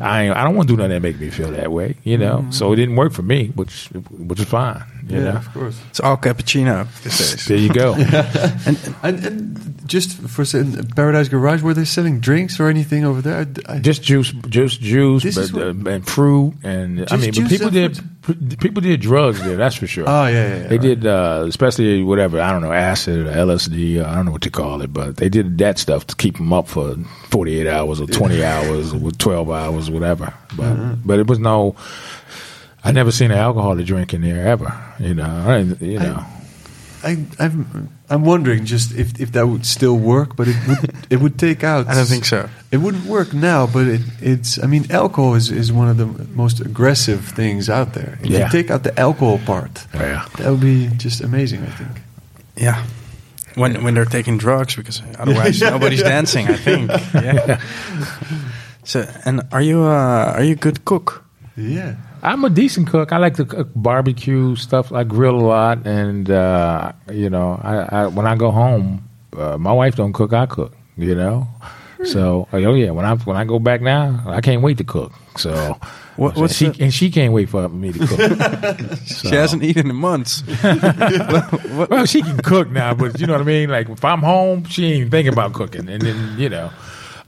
I ain't, I don't want to do nothing that make me feel that way, you know. So it didn't work for me, which which is fine, you Yeah, know. of course. It's all cappuccino. There you go. And, and just for saying, Paradise Garage, were they selling drinks or anything over there? I, just juice, just juice, but, what- uh, and fruit, and I mean, but people did people did drugs there. That's for sure. oh yeah, yeah, yeah They right. did, uh, especially whatever I don't know, acid or LSD. Or I don't know what to call it, but they did that stuff to keep them up for forty eight hours or twenty hours or twelve hours, whatever. But Mm-hmm. but it was no. I never seen an alcohol to drink in there ever. You know, I, you know. I, I'm, I'm wondering just if, if that would still work, but it would it would take out. I don't think so. It wouldn't work now, but it, it's. I mean, alcohol is, is one of the most aggressive things out there. If Yeah. you take out the alcohol part, Yeah. that would be just amazing. I think. Yeah. When when they're taking drugs because otherwise nobody's dancing. I think. Yeah. So and are you uh, are you a good cook? Yeah. I'm a decent cook. I like to cook barbecue stuff. I grill a lot, and uh, you know, I, I when I go home, uh, my wife don't cook. I cook. You know, so oh yeah, when I when I go back now, I can't wait to cook. So, What- what's she and she can't wait for me to cook. She hasn't eaten in months. Well, she can cook now, but you know what I mean. Like if I'm home, she ain't even thinking about cooking, and then you know.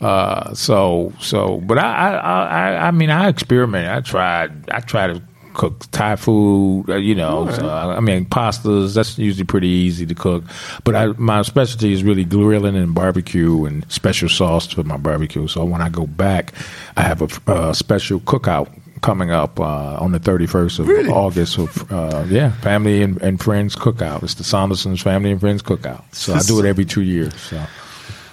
Uh, so so, but I I I I mean I experiment. I tried I try to cook Thai food. Uh, you know, so, I mean pastas. That's usually pretty easy to cook. But I my specialty is really grilling and barbecue and special sauce for my barbecue. So when I go back, I have a uh, special cookout coming up uh, on the 31st of Really? August. Of, uh, yeah, family and, and friends cookout. It's the Saundersons family and friends cookout. So I do it every two years. So.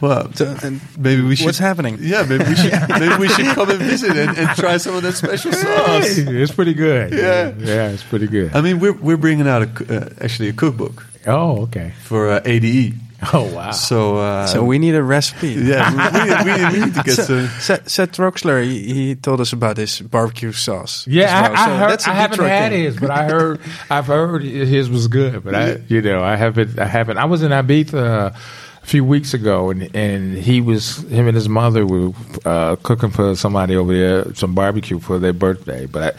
Well, So, and maybe we should. What's happening? Yeah, maybe we should. maybe we should come and visit and, and try some of that special sauce. It's pretty good. Yeah. yeah, it's pretty good. I mean, we're we're bringing out a, uh, actually a cookbook Oh, okay. for uh, ADE. Oh, wow. So uh, so we need a recipe. yeah, we, we, we, we need to get So, some. Seth, Seth Troxler, he, he told us about his barbecue sauce. Yeah, well. I, I, So heard, that's a I haven't had thing. his, but I heard I've heard his was good. But I, you know, I haven't. I haven't. I was in Ibiza a few weeks ago, and and he was him and his mother were uh, cooking for somebody over there some barbecue for their birthday, but.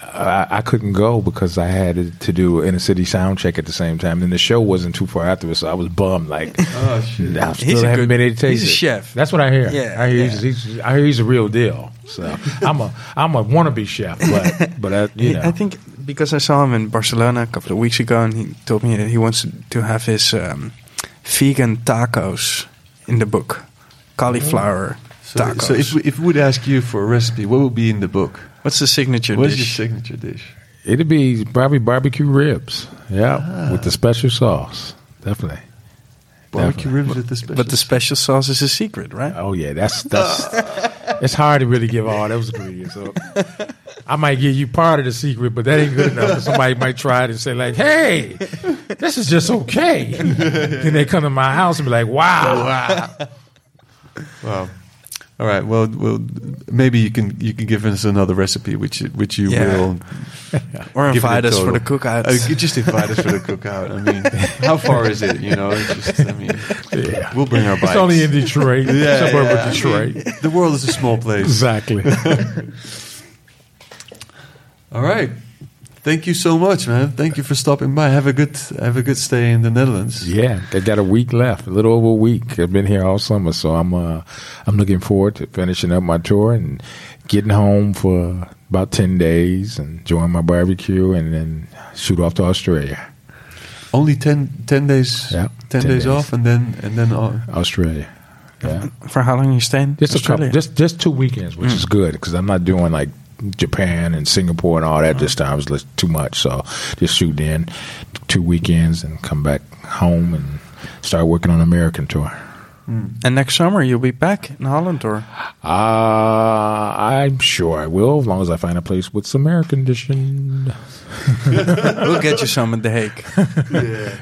I, I, I couldn't go because I had to do inner city sound check at the same time, and the show wasn't too far after, so I was bummed. Like, Oh shit! I still He's a haven't good- been able to taste he's a chef. That's what I hear. Yeah, I hear, yeah. He's, he's, I hear he's a real deal. So I'm a I'm a wannabe chef, but but I, you know I think because I saw him in Barcelona a couple of weeks ago, and he told me that he wants to have his um, vegan tacos in the book, cauliflower oh. So, so if we, if we would ask you for a recipe, what would be in the book? What's the signature What's your dish? signature dish? It'd be probably barbecue ribs. Yeah, ah. with the special sauce. Definitely. Barbecue ribs with the special. But the special sauce is a secret, right? Oh yeah, that's that's. it's hard to really give all those ingredients. So I might give you part of the secret, but that ain't good enough. Somebody might try it and say like, "Hey, this is just okay." then they come to my house and be like, "Wow, Wow. All right. Well, well, maybe you can you can give us another recipe, which which you Yeah. will Or give invite us for the cookout. Uh, just invite us for the cookout. I mean, how far is it? You know, it's just, I mean, yeah." we'll bring our bikes. It's only in Detroit, Yeah, suburb yeah, I mean, Detroit. the world is a small place. exactly. All right. Thank you so much, man. Thank you for stopping by. Have a good have a good stay in the Netherlands. Yeah, they got a week left, a little over a week. I've been here all summer, so I'm uh, I'm looking forward to finishing up my tour and getting home for about ten days and enjoying my barbecue, and then shoot off to Australia. Only 10, 10 days. Yeah, 10, 10 days, days. off, and then and then uh, Australia. Yeah, For how long are you staying? just a couple, just just two weekends, which is good because I'm not doing like Japan and Singapore and all that this time. Just too much, so just shoot in two weekends and come back home and start working on American tour. And next summer you'll be back in Holland, or Uh, I'm sure I will, as long as I find a place with some air conditioning. we'll get you some in The Hague.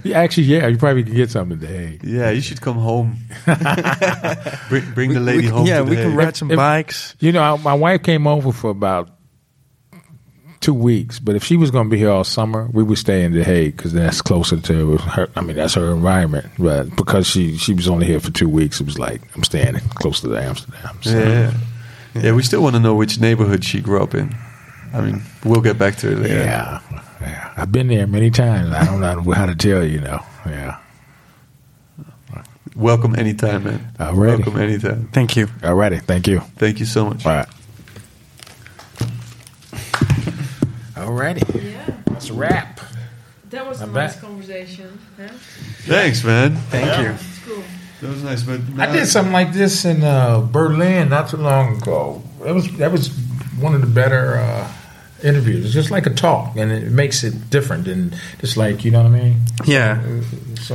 Yeah, actually, yeah, you probably can get some in The Hague. yeah, you should come home. bring bring the lady We- home. yeah, to we The can Hague. ride some If- bikes. You know, my wife came over for about two weeks, but if she was going to be here all summer, we would stay in The Hague because that's closer to her. I mean, that's her environment. But because she she was only here for two weeks, it was like I'm staying close to Amsterdam. So. Yeah, yeah. We still want to know which neighborhood she grew up in. I mean, we'll get back to it later. Yeah, yeah. I've been there many times. I don't know how to tell you, you know. Yeah. Welcome anytime, man. Alrighty. Welcome anytime. Thank you. Alrighty, thank you. Thank you so much. All right. Alrighty. Yeah, That's a wrap. that was a I'm nice back. conversation. Yeah? Thanks, man. Thank you. It's cool. That was nice, but I did something like this in uh, Berlin not too long ago. That was that was one of the better uh, interviews. It's just like a talk, and it makes it different and just like you know what I mean. Yeah. So